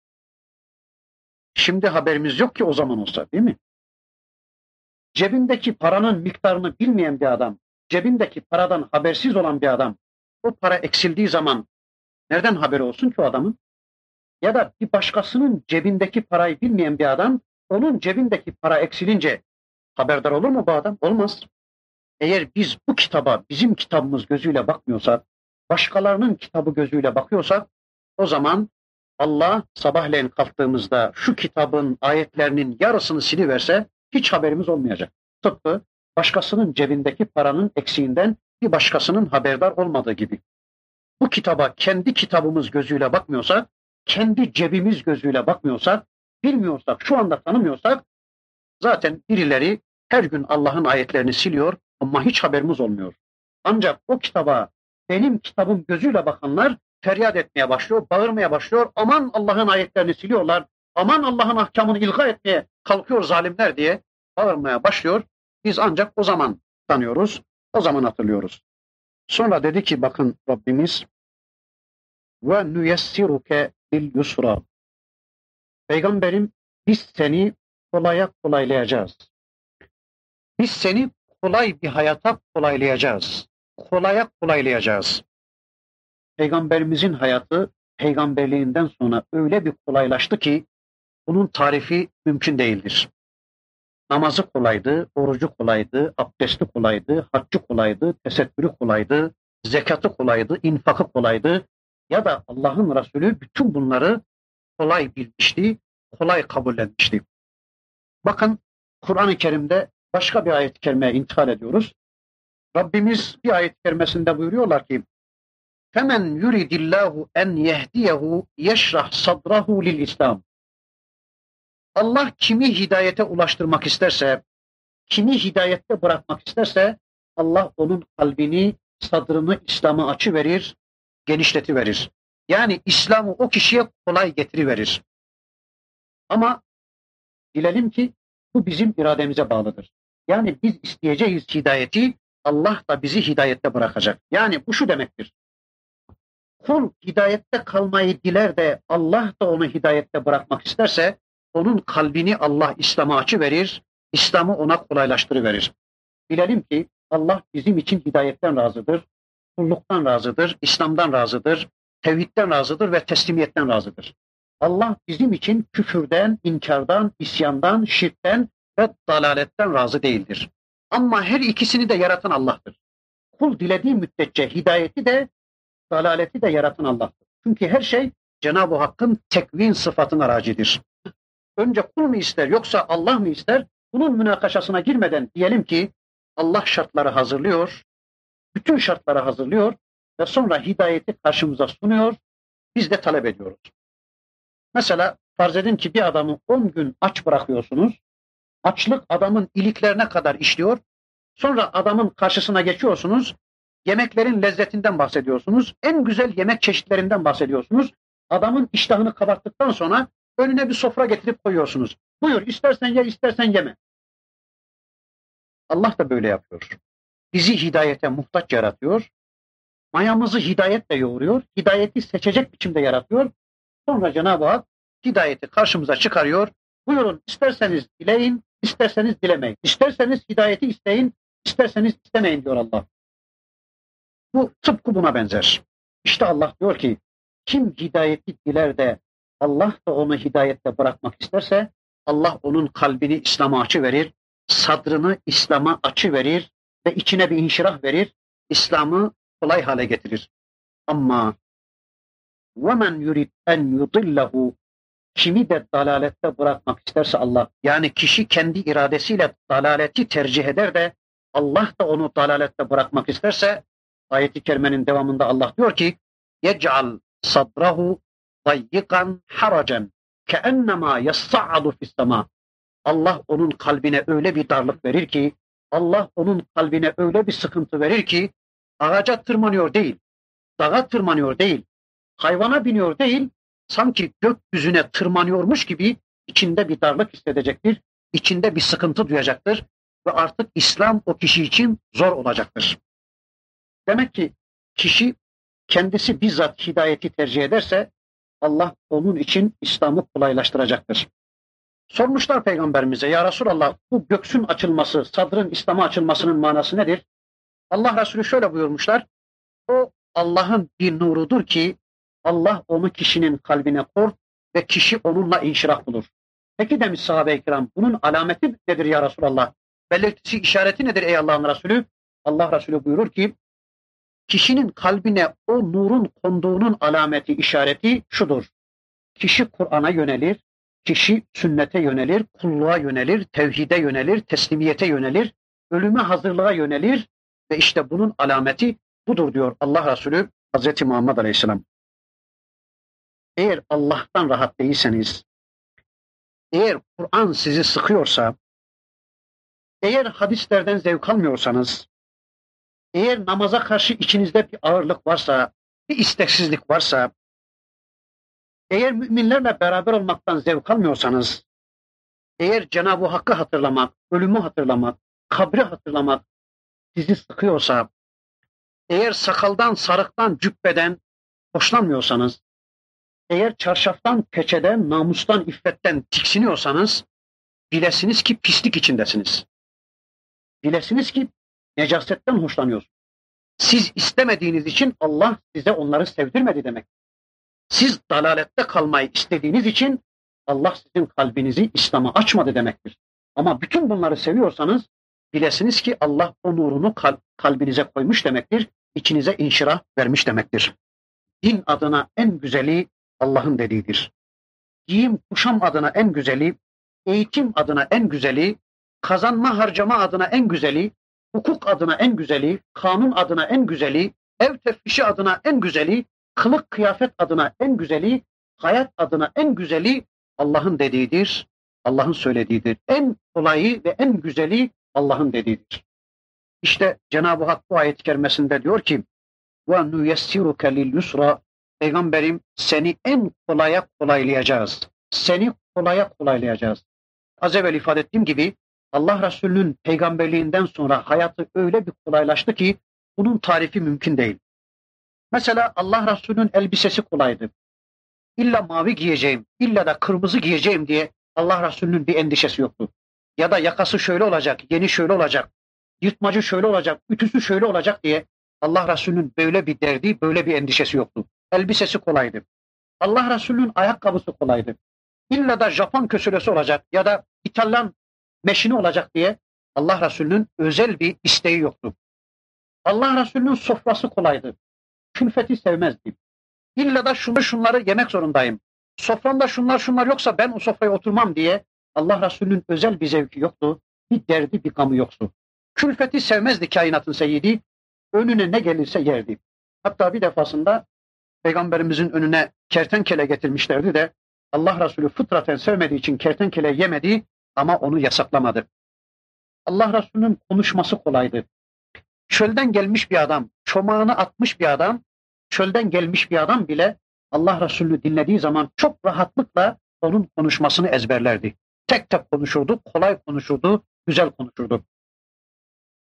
Şimdi haberimiz yok ki o zaman olsa değil mi? Cebindeki paranın miktarını bilmeyen bir adam, cebindeki paradan habersiz olan bir adam, o para eksildiği zaman nereden haberi olsun ki o adamın? Ya da bir başkasının cebindeki parayı bilmeyen bir adam, onun cebindeki para eksilince haberdar olur mu bu adam? Olmaz. Eğer biz bu kitaba bizim kitabımız gözüyle bakmıyorsak, başkalarının kitabı gözüyle bakıyorsak, o zaman Allah sabahleyin kalktığımızda şu kitabın ayetlerinin yarısını siliverse hiç haberimiz olmayacak. Tıpkı başkasının cebindeki paranın eksiğinden bir başkasının haberdar olmadığı gibi. Bu kitaba kendi kitabımız gözüyle bakmıyorsak, kendi cebimiz gözüyle bakmıyorsak, bilmiyorsak, şu anda tanımıyorsak zaten birileri her gün Allah'ın ayetlerini siliyor ama hiç haberimiz olmuyor. Ancak o kitaba benim kitabım gözüyle bakanlar feryat etmeye başlıyor, bağırmaya başlıyor. Aman Allah'ın ayetlerini siliyorlar. Aman Allah'ın ahkamını ilga etmeye kalkıyor zalimler diye bağırmaya başlıyor. Biz ancak o zaman tanıyoruz, o zaman hatırlıyoruz. Sonra dedi ki bakın Rabbimiz ve nuyessiruke bil yusra. Peygamberim biz seni kolaya kolaylayacağız. Biz seni kolay bir hayata kolaylayacağız. Kolaya kolaylayacağız. Peygamberimizin hayatı peygamberliğinden sonra öyle bir kolaylaştı ki bunun tarifi mümkün değildir. Namazı kolaydı, orucu kolaydı, abdesti kolaydı, haccı kolaydı, tesettürü kolaydı, zekatı kolaydı, infakı kolaydı. Ya da Allah'ın Resulü bütün bunları kolay bilmişti, kolay kabullenmişti. Bakın Kur'an-ı Kerim'de başka bir ayet-i kerimeye intihal ediyoruz. Rabbimiz bir ayet-i kerimesinde buyuruyorlar ki Femen yuridillahu en yehdiyehu yeşrah sadrahu lil İslam. Allah kimi hidayete ulaştırmak isterse, kimi hidayette bırakmak isterse Allah onun kalbini, sadrını İslam'a açı verir, genişleti verir. Yani İslam'ı o kişiye kolay getiriverir. Ama bilelim ki bu bizim irademize bağlıdır. Yani biz isteyeceğiz hidayeti, Allah da bizi hidayette bırakacak. Yani bu şu demektir. Kul hidayette kalmayı diler de Allah da onu hidayette bırakmak isterse onun kalbini Allah İslam'a açı verir, İslam'ı ona kolaylaştırıverir. Bilelim ki Allah bizim için hidayetten razıdır, kulluktan razıdır, İslam'dan razıdır, tevhidden razıdır ve teslimiyetten razıdır. Allah bizim için küfürden, inkardan, isyandan, şirkten ve dalaletten razı değildir. Ama her ikisini de yaratan Allah'tır. Kul dilediği müddetçe hidayeti de dalaleti de yaratan Allah'tır. Çünkü her şey Cenab-ı Hakk'ın tekvin sıfatına racidir. Önce kul mu ister yoksa Allah mı ister? Bunun münakaşasına girmeden diyelim ki Allah şartları hazırlıyor, bütün şartları hazırlıyor ve sonra hidayeti karşımıza sunuyor, biz de talep ediyoruz. Mesela farz edin ki bir adamı 10 gün aç bırakıyorsunuz, açlık adamın iliklerine kadar işliyor, sonra adamın karşısına geçiyorsunuz, Yemeklerin lezzetinden bahsediyorsunuz. En güzel yemek çeşitlerinden bahsediyorsunuz. Adamın iştahını kabarttıktan sonra önüne bir sofra getirip koyuyorsunuz. Buyur istersen ye istersen yeme. Allah da böyle yapıyor. Bizi hidayete muhtaç yaratıyor. Mayamızı hidayetle yoğuruyor. Hidayeti seçecek biçimde yaratıyor. Sonra Cenab-ı Hak hidayeti karşımıza çıkarıyor. Buyurun isterseniz dileyin, isterseniz dilemeyin. İsterseniz hidayeti isteyin, isterseniz istemeyin diyor Allah. Bu tıpkı buna benzer. İşte Allah diyor ki kim hidayeti diler de Allah da onu hidayette bırakmak isterse Allah onun kalbini İslam'a açı verir, sadrını İslam'a açı verir ve içine bir inşirah verir, İslam'ı kolay hale getirir. Ama وَمَنْ يُرِدْ اَنْ يُضِلَّهُ Kimi de dalalette bırakmak isterse Allah, yani kişi kendi iradesiyle dalaleti tercih eder de Allah da onu dalalette bırakmak isterse Ayet-i kerimenin devamında Allah diyor ki يَجْعَلْ صَدْرَهُ ضَيِّقًا حَرَجًا كَأَنَّمَا يَصَّعَدُ فِي السَّمَاءِ Allah onun kalbine öyle bir darlık verir ki, Allah onun kalbine öyle bir sıkıntı verir ki, ağaca tırmanıyor değil, dağa tırmanıyor değil, hayvana biniyor değil, sanki gökyüzüne tırmanıyormuş gibi içinde bir darlık hissedecektir, içinde bir sıkıntı duyacaktır ve artık İslam o kişi için zor olacaktır. Demek ki kişi kendisi bizzat hidayeti tercih ederse Allah onun için İslam'ı kolaylaştıracaktır. Sormuşlar peygamberimize ya Resulallah bu göksün açılması, sadrın İslam'a açılmasının manası nedir? Allah Resulü şöyle buyurmuşlar. O Allah'ın bir nurudur ki Allah onu kişinin kalbine kor ve kişi onunla inşirah bulur. Peki demiş sahabe-i kiram bunun alameti nedir ya Resulallah? Belirtisi işareti nedir ey Allah'ın Resulü? Allah Resulü buyurur ki kişinin kalbine o nurun konduğunun alameti, işareti şudur. Kişi Kur'an'a yönelir, kişi sünnete yönelir, kulluğa yönelir, tevhide yönelir, teslimiyete yönelir, ölüme hazırlığa yönelir ve işte bunun alameti budur diyor Allah Resulü Hazreti Muhammed Aleyhisselam. Eğer Allah'tan rahat değilseniz, eğer Kur'an sizi sıkıyorsa, eğer hadislerden zevk almıyorsanız, eğer namaza karşı içinizde bir ağırlık varsa, bir isteksizlik varsa, eğer müminlerle beraber olmaktan zevk almıyorsanız, eğer Cenab-ı Hakk'ı hatırlamak, ölümü hatırlamak, kabri hatırlamak sizi sıkıyorsa, eğer sakaldan, sarıktan, cübbeden hoşlanmıyorsanız, eğer çarşaftan, peçeden, namustan, iffetten tiksiniyorsanız, bilesiniz ki pislik içindesiniz. Bilesiniz ki necasetten hoşlanıyorsunuz. Siz istemediğiniz için Allah size onları sevdirmedi demek. Siz dalalette kalmayı istediğiniz için Allah sizin kalbinizi İslam'a açmadı demektir. Ama bütün bunları seviyorsanız bilesiniz ki Allah o nurunu kalbinize koymuş demektir. içinize inşirah vermiş demektir. Din adına en güzeli Allah'ın dediğidir. Giyim kuşam adına en güzeli, eğitim adına en güzeli, kazanma harcama adına en güzeli, hukuk adına en güzeli, kanun adına en güzeli, ev teftişi adına en güzeli, kılık kıyafet adına en güzeli, hayat adına en güzeli Allah'ın dediğidir, Allah'ın söylediğidir. En kolayı ve en güzeli Allah'ın dediğidir. İşte Cenab-ı Hak bu ayet-i kerimesinde diyor ki ve nuyessiruke lil yusra Peygamberim seni en kolaya kolaylayacağız. Seni kolaya kolaylayacağız. Az evvel ifade ettiğim gibi Allah Resulü'nün peygamberliğinden sonra hayatı öyle bir kolaylaştı ki bunun tarifi mümkün değil. Mesela Allah Resulü'nün elbisesi kolaydı. İlla mavi giyeceğim, illa da kırmızı giyeceğim diye Allah Resulü'nün bir endişesi yoktu. Ya da yakası şöyle olacak, yeni şöyle olacak, yırtmacı şöyle olacak, ütüsü şöyle olacak diye Allah Resulü'nün böyle bir derdi, böyle bir endişesi yoktu. Elbisesi kolaydı. Allah Resulü'nün ayakkabısı kolaydı. İlla da Japon kösülesi olacak ya da İtalyan meşini olacak diye Allah Resulü'nün özel bir isteği yoktu. Allah Resulü'nün sofrası kolaydı. Külfeti sevmezdi. İlla da şunu şunları yemek zorundayım. Soframda şunlar şunlar yoksa ben o sofraya oturmam diye Allah Resulü'nün özel bir zevki yoktu. Bir derdi bir gamı yoktu. Külfeti sevmezdi kainatın seyyidi. Önüne ne gelirse yerdi. Hatta bir defasında Peygamberimizin önüne kertenkele getirmişlerdi de Allah Resulü fıtraten sevmediği için kertenkele yemedi ama onu yasaklamadı. Allah Resulü'nün konuşması kolaydı. Çölden gelmiş bir adam, çomağını atmış bir adam, çölden gelmiş bir adam bile Allah Resulü dinlediği zaman çok rahatlıkla onun konuşmasını ezberlerdi. Tek tek konuşurdu, kolay konuşurdu, güzel konuşurdu.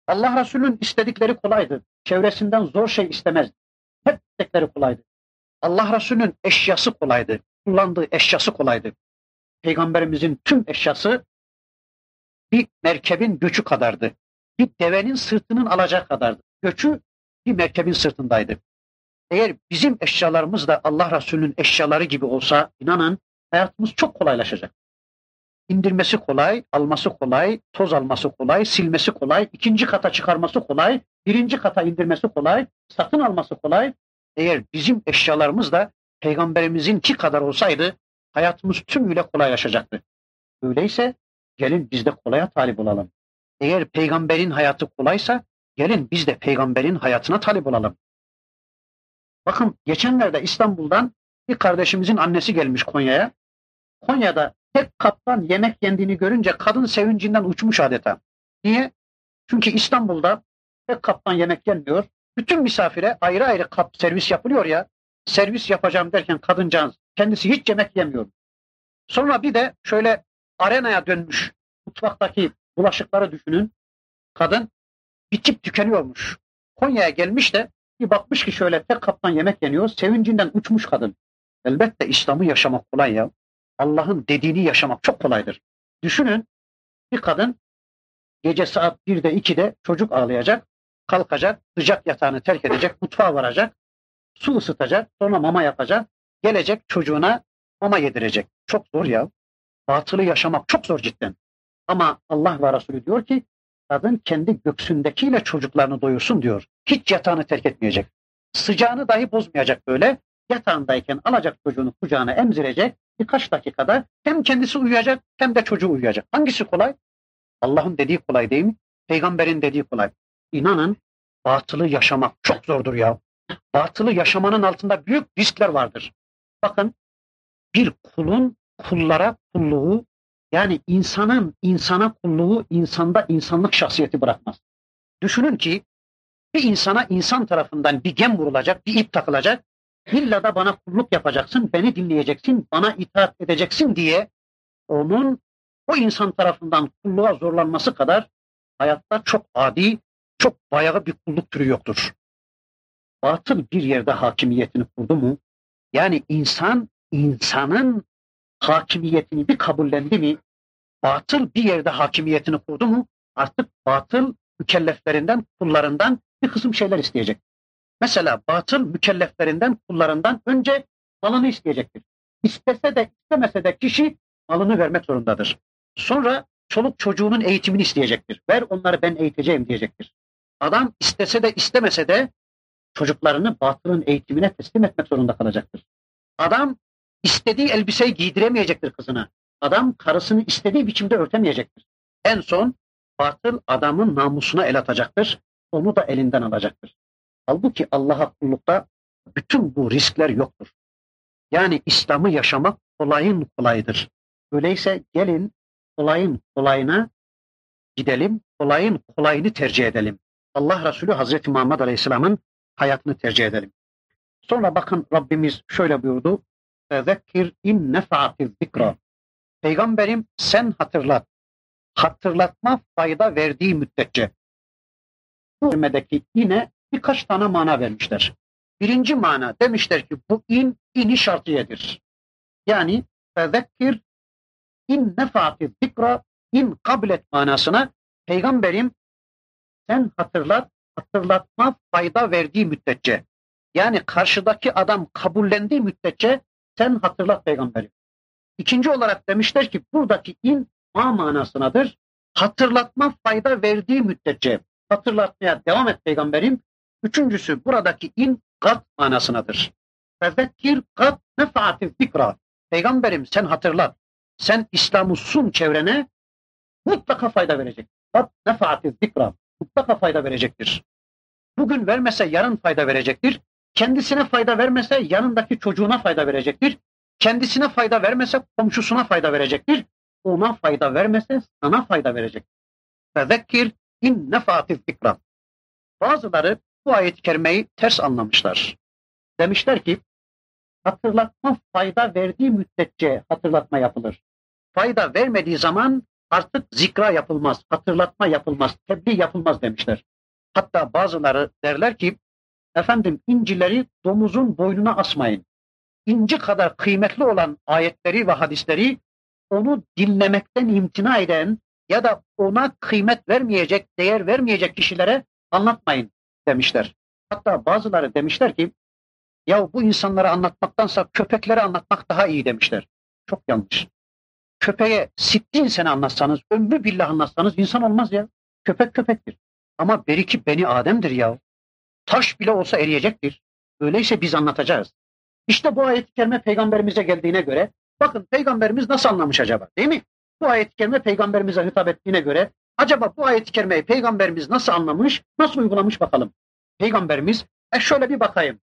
Allah Resulü'nün istedikleri kolaydı. Çevresinden zor şey istemezdi. Hep istekleri kolaydı. Allah Resulü'nün eşyası kolaydı. Kullandığı eşyası kolaydı. Peygamberimizin tüm eşyası bir merkebin göçü kadardı. Bir devenin sırtının alacağı kadardı. Göçü bir merkebin sırtındaydı. Eğer bizim eşyalarımız da Allah Resulü'nün eşyaları gibi olsa inanın hayatımız çok kolaylaşacak. İndirmesi kolay, alması kolay, toz alması kolay, silmesi kolay, ikinci kata çıkarması kolay, birinci kata indirmesi kolay, satın alması kolay. Eğer bizim eşyalarımız da peygamberimizin ki kadar olsaydı hayatımız tümüyle kolaylaşacaktı. Öyleyse gelin biz de kolaya talip olalım. Eğer peygamberin hayatı kolaysa gelin biz de peygamberin hayatına talip olalım. Bakın geçenlerde İstanbul'dan bir kardeşimizin annesi gelmiş Konya'ya. Konya'da tek kaptan yemek yendiğini görünce kadın sevincinden uçmuş adeta. Niye? Çünkü İstanbul'da tek kaptan yemek gelmiyor. Bütün misafire ayrı ayrı kap servis yapılıyor ya. Servis yapacağım derken kadıncağız kendisi hiç yemek yemiyor. Sonra bir de şöyle arenaya dönmüş mutfaktaki bulaşıkları düşünün. Kadın bitip tükeniyormuş. Konya'ya gelmiş de bir bakmış ki şöyle tek kaptan yemek yeniyor. Sevincinden uçmuş kadın. Elbette İslam'ı yaşamak kolay ya. Allah'ın dediğini yaşamak çok kolaydır. Düşünün bir kadın gece saat 1'de 2'de çocuk ağlayacak, kalkacak, sıcak yatağını terk edecek, mutfağa varacak, su ısıtacak, sonra mama yapacak, gelecek çocuğuna mama yedirecek. Çok zor ya. Batılı yaşamak çok zor cidden. Ama Allah ve Resulü diyor ki kadın kendi göksündekiyle çocuklarını doyursun diyor. Hiç yatağını terk etmeyecek. Sıcağını dahi bozmayacak böyle. Yatağındayken alacak çocuğunu kucağına emzirecek. Birkaç dakikada hem kendisi uyuyacak hem de çocuğu uyuyacak. Hangisi kolay? Allah'ın dediği kolay değil mi? Peygamberin dediği kolay. İnanın batılı yaşamak çok zordur ya. Batılı yaşamanın altında büyük riskler vardır. Bakın bir kulun kullara kulluğu yani insanın insana kulluğu insanda insanlık şahsiyeti bırakmaz. Düşünün ki bir insana insan tarafından bir gem vurulacak, bir ip takılacak. İlla da bana kulluk yapacaksın, beni dinleyeceksin, bana itaat edeceksin diye onun o insan tarafından kulluğa zorlanması kadar hayatta çok adi, çok bayağı bir kulluk türü yoktur. Batıl bir yerde hakimiyetini kurdu mu, yani insan insanın hakimiyetini bir kabullendi mi, batıl bir yerde hakimiyetini kurdu mu, artık batıl mükelleflerinden, kullarından bir kısım şeyler isteyecek. Mesela batıl mükelleflerinden, kullarından önce malını isteyecektir. İstese de istemese de kişi malını vermek zorundadır. Sonra çoluk çocuğunun eğitimini isteyecektir. Ver onları ben eğiteceğim diyecektir. Adam istese de istemese de çocuklarını batılın eğitimine teslim etmek zorunda kalacaktır. Adam istediği elbiseyi giydiremeyecektir kızına. Adam karısını istediği biçimde örtemeyecektir. En son batıl adamın namusuna el atacaktır. Onu da elinden alacaktır. Halbuki Allah'a kullukta bütün bu riskler yoktur. Yani İslam'ı yaşamak kolayın kolayıdır. Öyleyse gelin kolayın kolayına gidelim, kolayın kolayını tercih edelim. Allah Resulü Hazreti Muhammed Aleyhisselam'ın hayatını tercih edelim. Sonra bakın Rabbimiz şöyle buyurdu. Zekkir in nefa'atiz zikra. Peygamberim sen hatırlat. Hatırlatma fayda verdiği müddetçe. Bu kelimedeki ine birkaç tane mana vermişler. Birinci mana demişler ki bu in ini şartiyedir. Yani fezekkir in nefati zikra in kablet manasına peygamberim sen hatırlat hatırlatma fayda verdiği müddetçe yani karşıdaki adam kabullendiği müddetçe sen hatırlat peygamberim. İkinci olarak demişler ki buradaki in ma manasınadır. Hatırlatma fayda verdiği müddetçe hatırlatmaya devam et peygamberim. Üçüncüsü buradaki in kat manasınadır. Fezekkir kat nefaati zikra. Peygamberim sen hatırlat. Sen İslam'ı sun çevrene mutlaka fayda verecek. Kat nefaati zikra. Mutlaka fayda verecektir. Bugün vermese yarın fayda verecektir. Kendisine fayda vermese yanındaki çocuğuna fayda verecektir. Kendisine fayda vermese komşusuna fayda verecektir. Ona fayda vermese sana fayda verecek. Fezekkir in nefatiz zikra. Bazıları bu ayet-i kerimeyi ters anlamışlar. Demişler ki hatırlatma fayda verdiği müddetçe hatırlatma yapılır. Fayda vermediği zaman artık zikra yapılmaz, hatırlatma yapılmaz, tebliğ yapılmaz demişler. Hatta bazıları derler ki efendim incileri domuzun boynuna asmayın. İnci kadar kıymetli olan ayetleri ve hadisleri onu dinlemekten imtina eden ya da ona kıymet vermeyecek, değer vermeyecek kişilere anlatmayın demişler. Hatta bazıları demişler ki ya bu insanlara anlatmaktansa köpeklere anlatmak daha iyi demişler. Çok yanlış. Köpeğe sittin sene anlatsanız, ömrü billah anlatsanız insan olmaz ya. Köpek köpektir. Ama beriki beni Adem'dir ya. Taş bile olsa eriyecektir. Öyleyse biz anlatacağız. İşte bu ayet-i kerime peygamberimize geldiğine göre bakın peygamberimiz nasıl anlamış acaba değil mi? Bu ayet-i kerime peygamberimize hitap ettiğine göre acaba bu ayet-i kerimeyi peygamberimiz nasıl anlamış, nasıl uygulamış bakalım. Peygamberimiz e şöyle bir bakayım.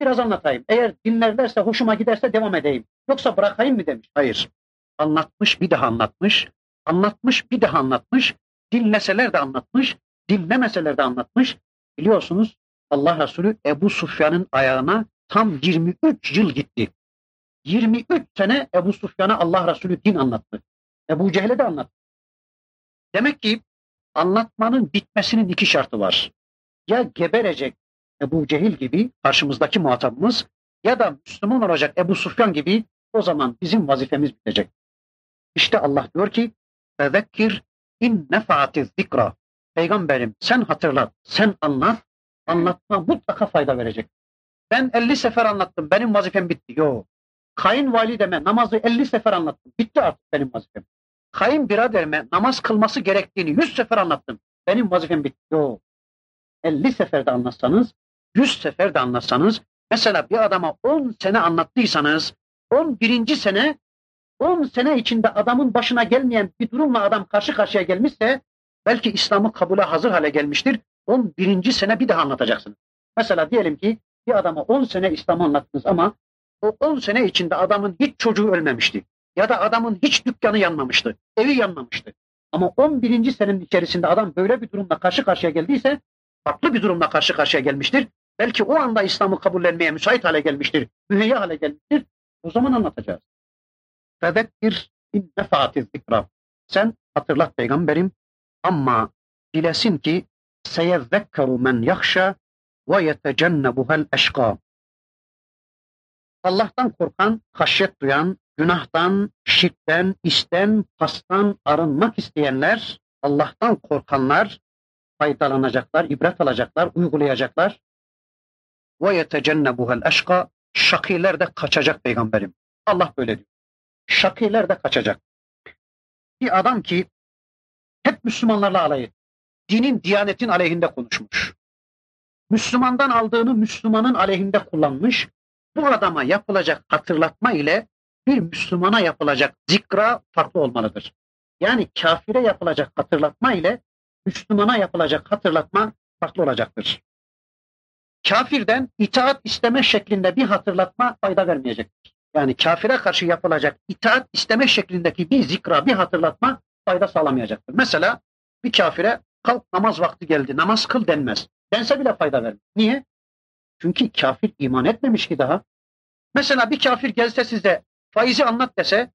Biraz anlatayım. Eğer dinlerlerse hoşuma giderse devam edeyim. Yoksa bırakayım mı demiş. Hayır. Anlatmış bir daha anlatmış. Anlatmış bir daha anlatmış. Dinleseler de anlatmış. Dinlemeseler de anlatmış. Biliyorsunuz Allah Resulü Ebu Sufyan'ın ayağına tam 23 yıl gitti. 23 sene Ebu Sufyan'a Allah Resulü din anlattı. Ebu Cehil'e de anlattı. Demek ki anlatmanın bitmesinin iki şartı var. Ya geberecek Ebu Cehil gibi karşımızdaki muhatabımız ya da Müslüman olacak Ebu Sufyan gibi o zaman bizim vazifemiz bitecek. İşte Allah diyor ki Fezekkir in nefaati zikra. Peygamberim sen hatırlat, sen anlat, anlatma mutlaka fayda verecek. Ben 50 sefer anlattım, benim vazifem bitti. Yok. Kayınvalideme namazı 50 sefer anlattım. Bitti artık benim vazifem. Kayınbiraderime namaz kılması gerektiğini 100 sefer anlattım. Benim vazifem bitti. Yok. 50 seferde anlatsanız, 100 seferde anlatsanız, mesela bir adama 10 sene anlattıysanız, 11. sene 10 sene içinde adamın başına gelmeyen bir durumla adam karşı karşıya gelmişse belki İslam'ı kabule hazır hale gelmiştir. 11. sene bir daha anlatacaksınız. Mesela diyelim ki bir adama 10 sene İslam'ı anlattınız ama o 10 sene içinde adamın hiç çocuğu ölmemişti. Ya da adamın hiç dükkanı yanmamıştı. Evi yanmamıştı. Ama 11. senenin içerisinde adam böyle bir durumla karşı karşıya geldiyse farklı bir durumla karşı karşıya gelmiştir. Belki o anda İslam'ı kabullenmeye müsait hale gelmiştir. Müheyya hale gelmiştir. O zaman anlatacağız. Fezekkir in nefati zikra. Sen hatırlat peygamberim ama bilesin ki seyezekkeru men yahşa ve yetecennebuhel eşka. Allah'tan korkan, haşyet duyan, günahtan, şirkten, isten, pastan arınmak isteyenler, Allah'tan korkanlar faydalanacaklar, ibret alacaklar, uygulayacaklar. Ve yetecennebuhel eşka. Şakiler de kaçacak peygamberim. Allah böyle diyor. Şakiler de kaçacak. Bir adam ki hep Müslümanlarla alay etti. Dinin, diyanetin aleyhinde konuşmuş. Müslümandan aldığını Müslümanın aleyhinde kullanmış. Bu adama yapılacak hatırlatma ile bir Müslümana yapılacak zikra farklı olmalıdır. Yani kafire yapılacak hatırlatma ile Müslümana yapılacak hatırlatma farklı olacaktır. Kafirden itaat isteme şeklinde bir hatırlatma fayda vermeyecektir. Yani kafire karşı yapılacak itaat isteme şeklindeki bir zikra, bir hatırlatma fayda sağlamayacaktır. Mesela bir kafire kalk namaz vakti geldi, namaz kıl denmez. Dense bile fayda vermez. Niye? Çünkü kafir iman etmemiş ki daha. Mesela bir kafir gelse size faizi anlat dese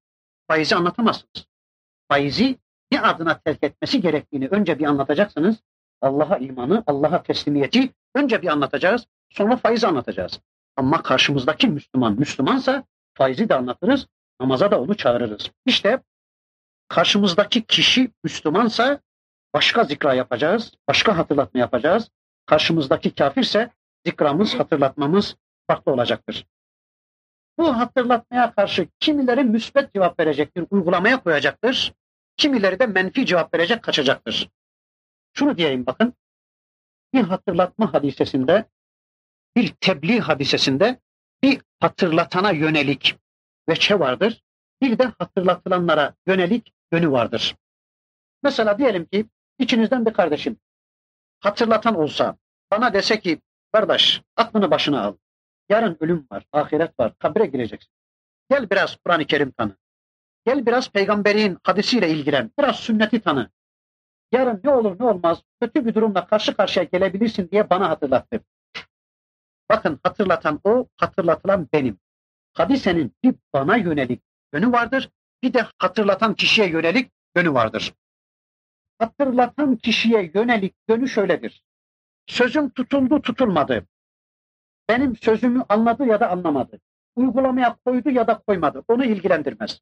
faizi anlatamazsınız. Faizi ne adına terk etmesi gerektiğini önce bir anlatacaksınız. Allah'a imanı, Allah'a teslimiyeti önce bir anlatacağız. Sonra faizi anlatacağız. Ama karşımızdaki Müslüman Müslümansa faizi de anlatırız, namaza da onu çağırırız. İşte karşımızdaki kişi Müslümansa başka zikra yapacağız, başka hatırlatma yapacağız. Karşımızdaki kafirse zikramız, hatırlatmamız farklı olacaktır. Bu hatırlatmaya karşı kimileri müsbet cevap verecektir, uygulamaya koyacaktır. Kimileri de menfi cevap verecek, kaçacaktır. Şunu diyeyim bakın. Bir hatırlatma hadisesinde, bir tebliğ hadisesinde hatırlatana yönelik veçe vardır. Bir de hatırlatılanlara yönelik yönü vardır. Mesela diyelim ki içinizden bir kardeşim hatırlatan olsa bana dese ki kardeş aklını başına al. Yarın ölüm var, ahiret var, kabre gireceksin. Gel biraz Kur'an-ı Kerim tanı. Gel biraz peygamberin hadisiyle ilgilen. Biraz sünneti tanı. Yarın ne olur ne olmaz kötü bir durumla karşı karşıya gelebilirsin diye bana hatırlattı. Bakın hatırlatan o, hatırlatılan benim. Hadisenin bir bana yönelik yönü vardır, bir de hatırlatan kişiye yönelik yönü vardır. Hatırlatan kişiye yönelik yönü şöyledir. Sözüm tutuldu tutulmadı. Benim sözümü anladı ya da anlamadı. Uygulamaya koydu ya da koymadı. Onu ilgilendirmez.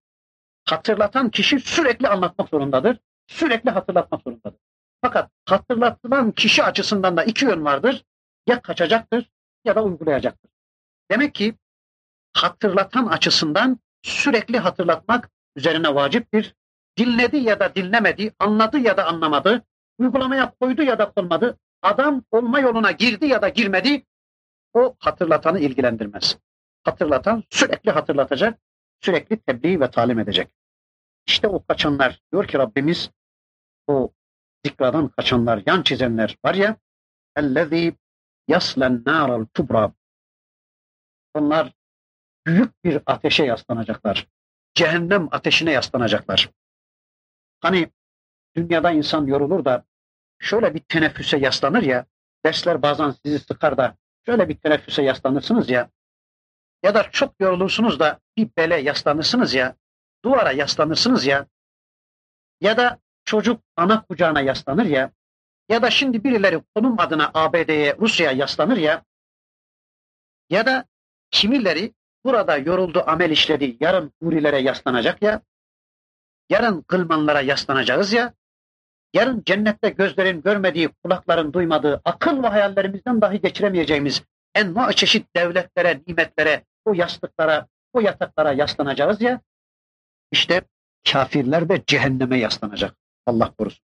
Hatırlatan kişi sürekli anlatmak zorundadır. Sürekli hatırlatmak zorundadır. Fakat hatırlatılan kişi açısından da iki yön vardır. Ya kaçacaktır ya da uygulayacaktır. Demek ki hatırlatan açısından sürekli hatırlatmak üzerine vaciptir. Dinledi ya da dinlemedi, anladı ya da anlamadı, uygulamaya koydu ya da koymadı, adam olma yoluna girdi ya da girmedi, o hatırlatanı ilgilendirmez. Hatırlatan sürekli hatırlatacak, sürekli tebliğ ve talim edecek. İşte o kaçanlar, diyor ki Rabbimiz, o zikradan kaçanlar, yan çizenler var ya, اَلَّذ۪ي yaslen naral kubra. Onlar büyük bir ateşe yaslanacaklar. Cehennem ateşine yaslanacaklar. Hani dünyada insan yorulur da şöyle bir teneffüse yaslanır ya, dersler bazen sizi sıkar da şöyle bir teneffüse yaslanırsınız ya, Ya da çok yorulursunuz da bir bele yaslanırsınız ya, duvara yaslanırsınız ya, ya da çocuk ana kucağına yaslanır ya, ya da şimdi birileri konum adına ABD'ye, Rusya'ya yaslanır ya, ya da kimileri burada yoruldu, amel işledi, yarın hurilere yaslanacak ya, yarın kılmanlara yaslanacağız ya, yarın cennette gözlerin görmediği, kulakların duymadığı, akıl ve hayallerimizden dahi geçiremeyeceğimiz enva çeşit devletlere, nimetlere, o yastıklara, o yataklara yaslanacağız ya, işte kafirler de cehenneme yaslanacak. Allah korusun.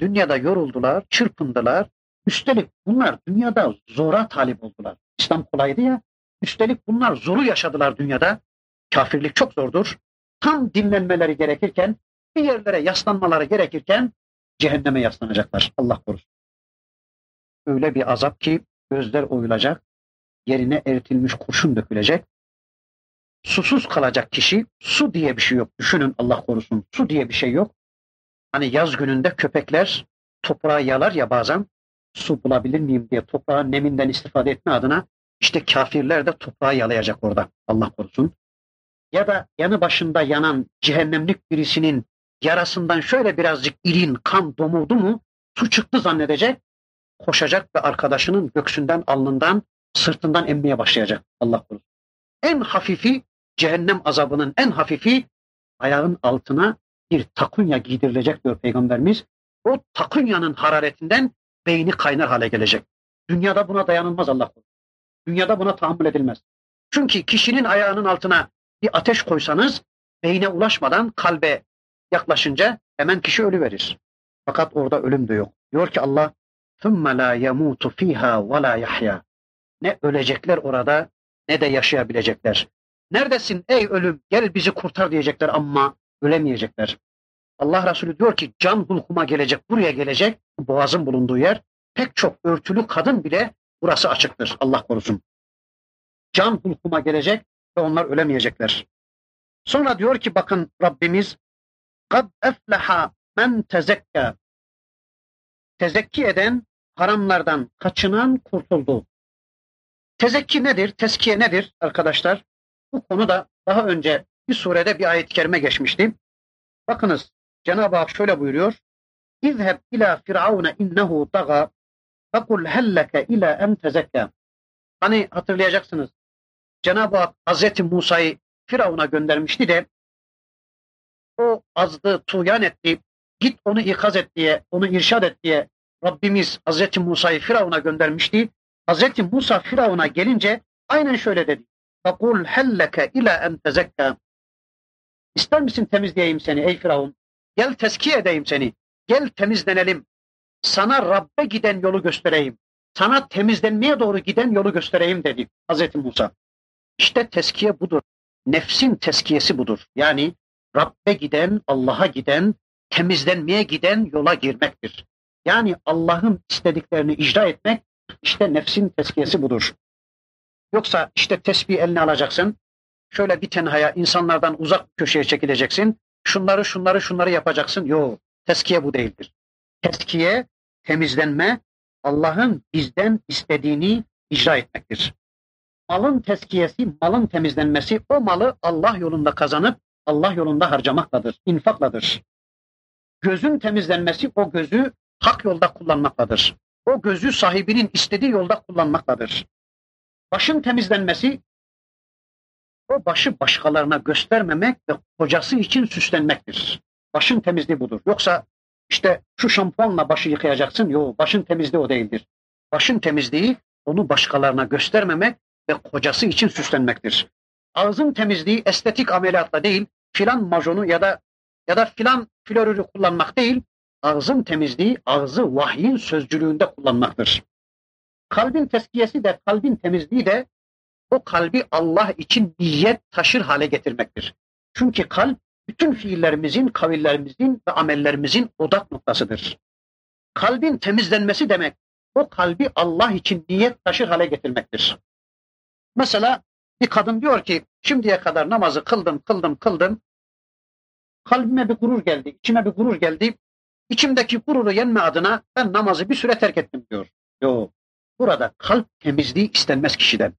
Dünyada yoruldular, çırpındılar. Üstelik bunlar dünyada zora talip oldular. İslam kolaydı ya. Üstelik bunlar zoru yaşadılar dünyada. Kafirlik çok zordur. Tam dinlenmeleri gerekirken, bir yerlere yaslanmaları gerekirken cehenneme yaslanacaklar. Allah korusun. Öyle bir azap ki gözler oyulacak, yerine eritilmiş kurşun dökülecek. Susuz kalacak kişi, su diye bir şey yok. Düşünün Allah korusun, su diye bir şey yok. Hani yaz gününde köpekler toprağı yalar ya bazen, su bulabilir miyim diye toprağın neminden istifade etme adına işte kafirler de toprağı yalayacak orada. Allah korusun. Ya da yanı başında yanan cehennemlik birisinin yarasından şöyle birazcık irin kan domurdu mu su çıktı zannedecek. Koşacak ve arkadaşının göksünden, alnından, sırtından emmeye başlayacak. Allah korusun. En hafifi cehennem azabının en hafifi ayağın altına bir takunya giydirilecek diyor Peygamberimiz. O takunyanın hararetinden beyni kaynar hale gelecek. Dünyada buna dayanılmaz Allah korusun. Dünyada buna tahammül edilmez. Çünkü kişinin ayağının altına bir ateş koysanız beyne ulaşmadan kalbe yaklaşınca hemen kişi ölü verir. Fakat orada ölüm de yok. Diyor ki Allah ثُمَّ لَا يَمُوتُ ف۪يهَا وَلَا يَحْيَا Ne ölecekler orada ne de yaşayabilecekler. Neredesin ey ölüm gel bizi kurtar diyecekler ama ölemeyecekler. Allah Resulü diyor ki can hulkuma gelecek buraya gelecek boğazın bulunduğu yer pek çok örtülü kadın bile burası açıktır Allah korusun. Can hulkuma gelecek ve onlar ölemeyecekler. Sonra diyor ki bakın Rabbimiz kad efleha men tezekka tezekki eden haramlardan kaçınan kurtuldu. Tezekki nedir? Teskiye nedir arkadaşlar? Bu konuda daha önce bir surede bir ayet-i kerime geçmişti. Bakınız Cenab-ı Hak şöyle buyuruyor. İzheb ila firavune innehu daga fekul helleke ila en tezekka. Hani hatırlayacaksınız. Cenab-ı Hak Hazreti Musa'yı Firavun'a göndermişti de o azdı, tuğyan etti. Git onu ikaz et diye, onu irşad et diye Rabbimiz Hazreti Musa'yı Firavun'a göndermişti. Hazreti Musa Firavun'a gelince aynen şöyle dedi. فَقُلْ هَلَّكَ ila en tezekka. İster misin temizleyeyim seni ey Firavun? Gel teskiye edeyim seni. Gel temizlenelim. Sana Rabbe giden yolu göstereyim. Sana temizlenmeye doğru giden yolu göstereyim dedi Hazreti Musa. İşte teskiye budur. Nefsin teskiyesi budur. Yani Rabbe giden, Allah'a giden, temizlenmeye giden yola girmektir. Yani Allah'ın istediklerini icra etmek işte nefsin teskiyesi budur. Yoksa işte tesbih eline alacaksın, şöyle bir tenhaya insanlardan uzak köşeye çekileceksin, şunları şunları şunları yapacaksın. Yok, teskiye bu değildir. Teskiye, temizlenme, Allah'ın bizden istediğini icra etmektir. Malın teskiyesi, malın temizlenmesi o malı Allah yolunda kazanıp Allah yolunda harcamakladır, infakladır. Gözün temizlenmesi o gözü hak yolda kullanmakladır. O gözü sahibinin istediği yolda kullanmakladır. Başın temizlenmesi o başı başkalarına göstermemek ve kocası için süslenmektir. Başın temizliği budur. Yoksa işte şu şampuanla başı yıkayacaksın. Yok başın temizliği o değildir. Başın temizliği onu başkalarına göstermemek ve kocası için süslenmektir. Ağzın temizliği estetik ameliyatla değil, filan majonu ya da ya da filan florürü kullanmak değil, ağzın temizliği ağzı vahyin sözcülüğünde kullanmaktır. Kalbin teskiyesi de kalbin temizliği de o kalbi Allah için niyet taşır hale getirmektir. Çünkü kalp bütün fiillerimizin, kavillerimizin ve amellerimizin odak noktasıdır. Kalbin temizlenmesi demek o kalbi Allah için niyet taşır hale getirmektir. Mesela bir kadın diyor ki şimdiye kadar namazı kıldım, kıldım, kıldım. Kalbime bir gurur geldi, içime bir gurur geldi. İçimdeki gururu yenme adına ben namazı bir süre terk ettim diyor. Yok. Burada kalp temizliği istenmez kişiden.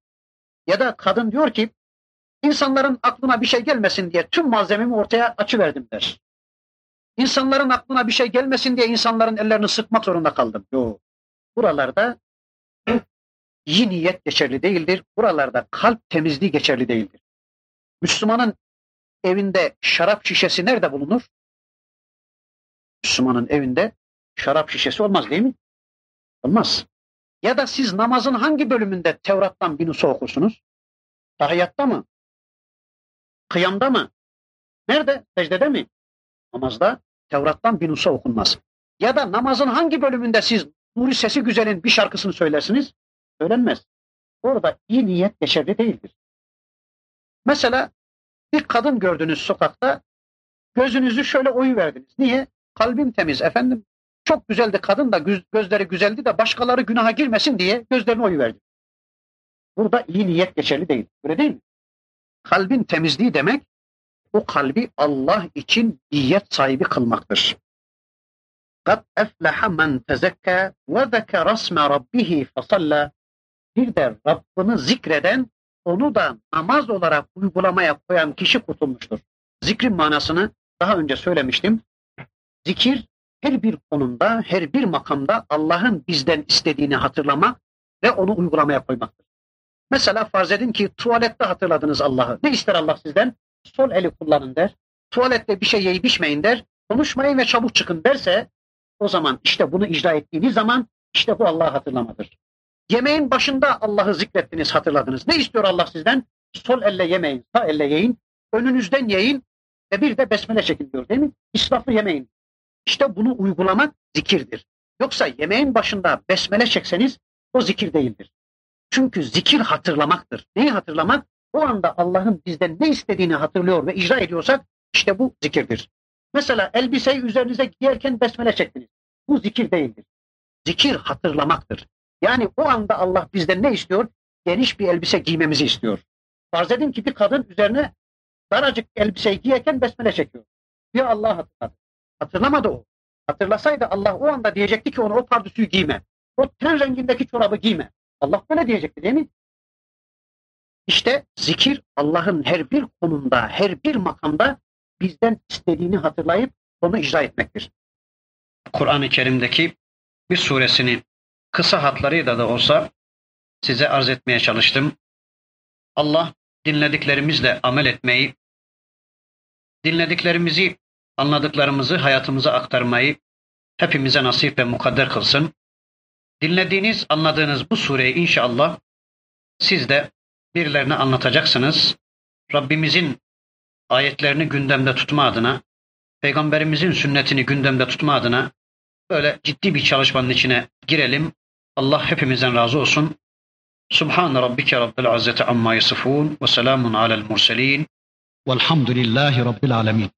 Ya da kadın diyor ki İnsanların aklına bir şey gelmesin diye tüm malzememi ortaya açıverdim der. İnsanların aklına bir şey gelmesin diye insanların ellerini sıkmak zorunda kaldım. Yok. Buralarda iyi niyet geçerli değildir. Buralarda kalp temizliği geçerli değildir. Müslümanın evinde şarap şişesi nerede bulunur? Müslümanın evinde şarap şişesi olmaz değil mi? Olmaz. Ya da siz namazın hangi bölümünde Tevrat'tan bir nusa okursunuz? Tahiyyatta mı? Kıyamda mı? Nerede? Secdede mi? Namazda Tevrat'tan bir nusa okunmaz. Ya da namazın hangi bölümünde siz Nuri Sesi Güzel'in bir şarkısını söylersiniz? Söylenmez. Orada iyi niyet geçerli değildir. Mesela bir kadın gördünüz sokakta, gözünüzü şöyle oyu verdiniz. Niye? Kalbim temiz efendim. Çok güzeldi kadın da gözleri güzeldi de başkaları günaha girmesin diye gözlerini oyu verdi. Burada iyi niyet geçerli değil. Öyle değil mi? Kalbin temizliği demek o kalbi Allah için niyet sahibi kılmaktır. قَدْ اَفْلَحَ مَنْ تَزَكَّى وَذَكَرَ اسْمَ رَبِّهِ فَصَلَّى Bir de Rabbini zikreden, onu da namaz olarak uygulamaya koyan kişi kurtulmuştur. Zikrin manasını daha önce söylemiştim. Zikir her bir konumda, her bir makamda Allah'ın bizden istediğini hatırlamak ve onu uygulamaya koymaktır. Mesela farz edin ki tuvalette hatırladınız Allah'ı. Ne ister Allah sizden? Sol eli kullanın der. Tuvalette bir şey yiyip içmeyin der. Konuşmayın ve çabuk çıkın derse o zaman işte bunu icra ettiğiniz zaman işte bu Allah'ı hatırlamadır. Yemeğin başında Allah'ı zikrettiniz, hatırladınız. Ne istiyor Allah sizden? Sol elle yemeyin, sağ elle yiyin, önünüzden yiyin ve bir de besmele çekin diyor değil mi? İsraflı yemeyin. İşte bunu uygulamak zikirdir. Yoksa yemeğin başında besmele çekseniz o zikir değildir. Çünkü zikir hatırlamaktır. Neyi hatırlamak? O anda Allah'ın bizden ne istediğini hatırlıyor ve icra ediyorsak işte bu zikirdir. Mesela elbiseyi üzerinize giyerken besmele çektiniz. Bu zikir değildir. Zikir hatırlamaktır. Yani o anda Allah bizden ne istiyor? Geniş bir elbise giymemizi istiyor. Farz edin ki bir kadın üzerine daracık elbiseyi giyerken besmele çekiyor. Diyor Allah hatırladı. Hatırlamadı o. Hatırlasaydı Allah o anda diyecekti ki ona o pardüsüyü giyme. O ten rengindeki çorabı giyme. Allah böyle diyecekti değil mi? İşte zikir Allah'ın her bir konumda, her bir makamda bizden istediğini hatırlayıp onu icra etmektir. Kur'an-ı Kerim'deki bir suresini kısa hatlarıyla da olsa size arz etmeye çalıştım. Allah dinlediklerimizle amel etmeyi, dinlediklerimizi, anladıklarımızı hayatımıza aktarmayı hepimize nasip ve mukadder kılsın. Dinlediğiniz, anladığınız bu sureyi inşallah siz de birilerine anlatacaksınız. Rabbimizin ayetlerini gündemde tutma adına, Peygamberimizin sünnetini gündemde tutma adına böyle ciddi bir çalışmanın içine girelim. Allah hepimizden razı olsun. Subhan rabbike rabbil izzeti amma yasifun ve selamun alel murselin. Velhamdülillahi rabbil alemin.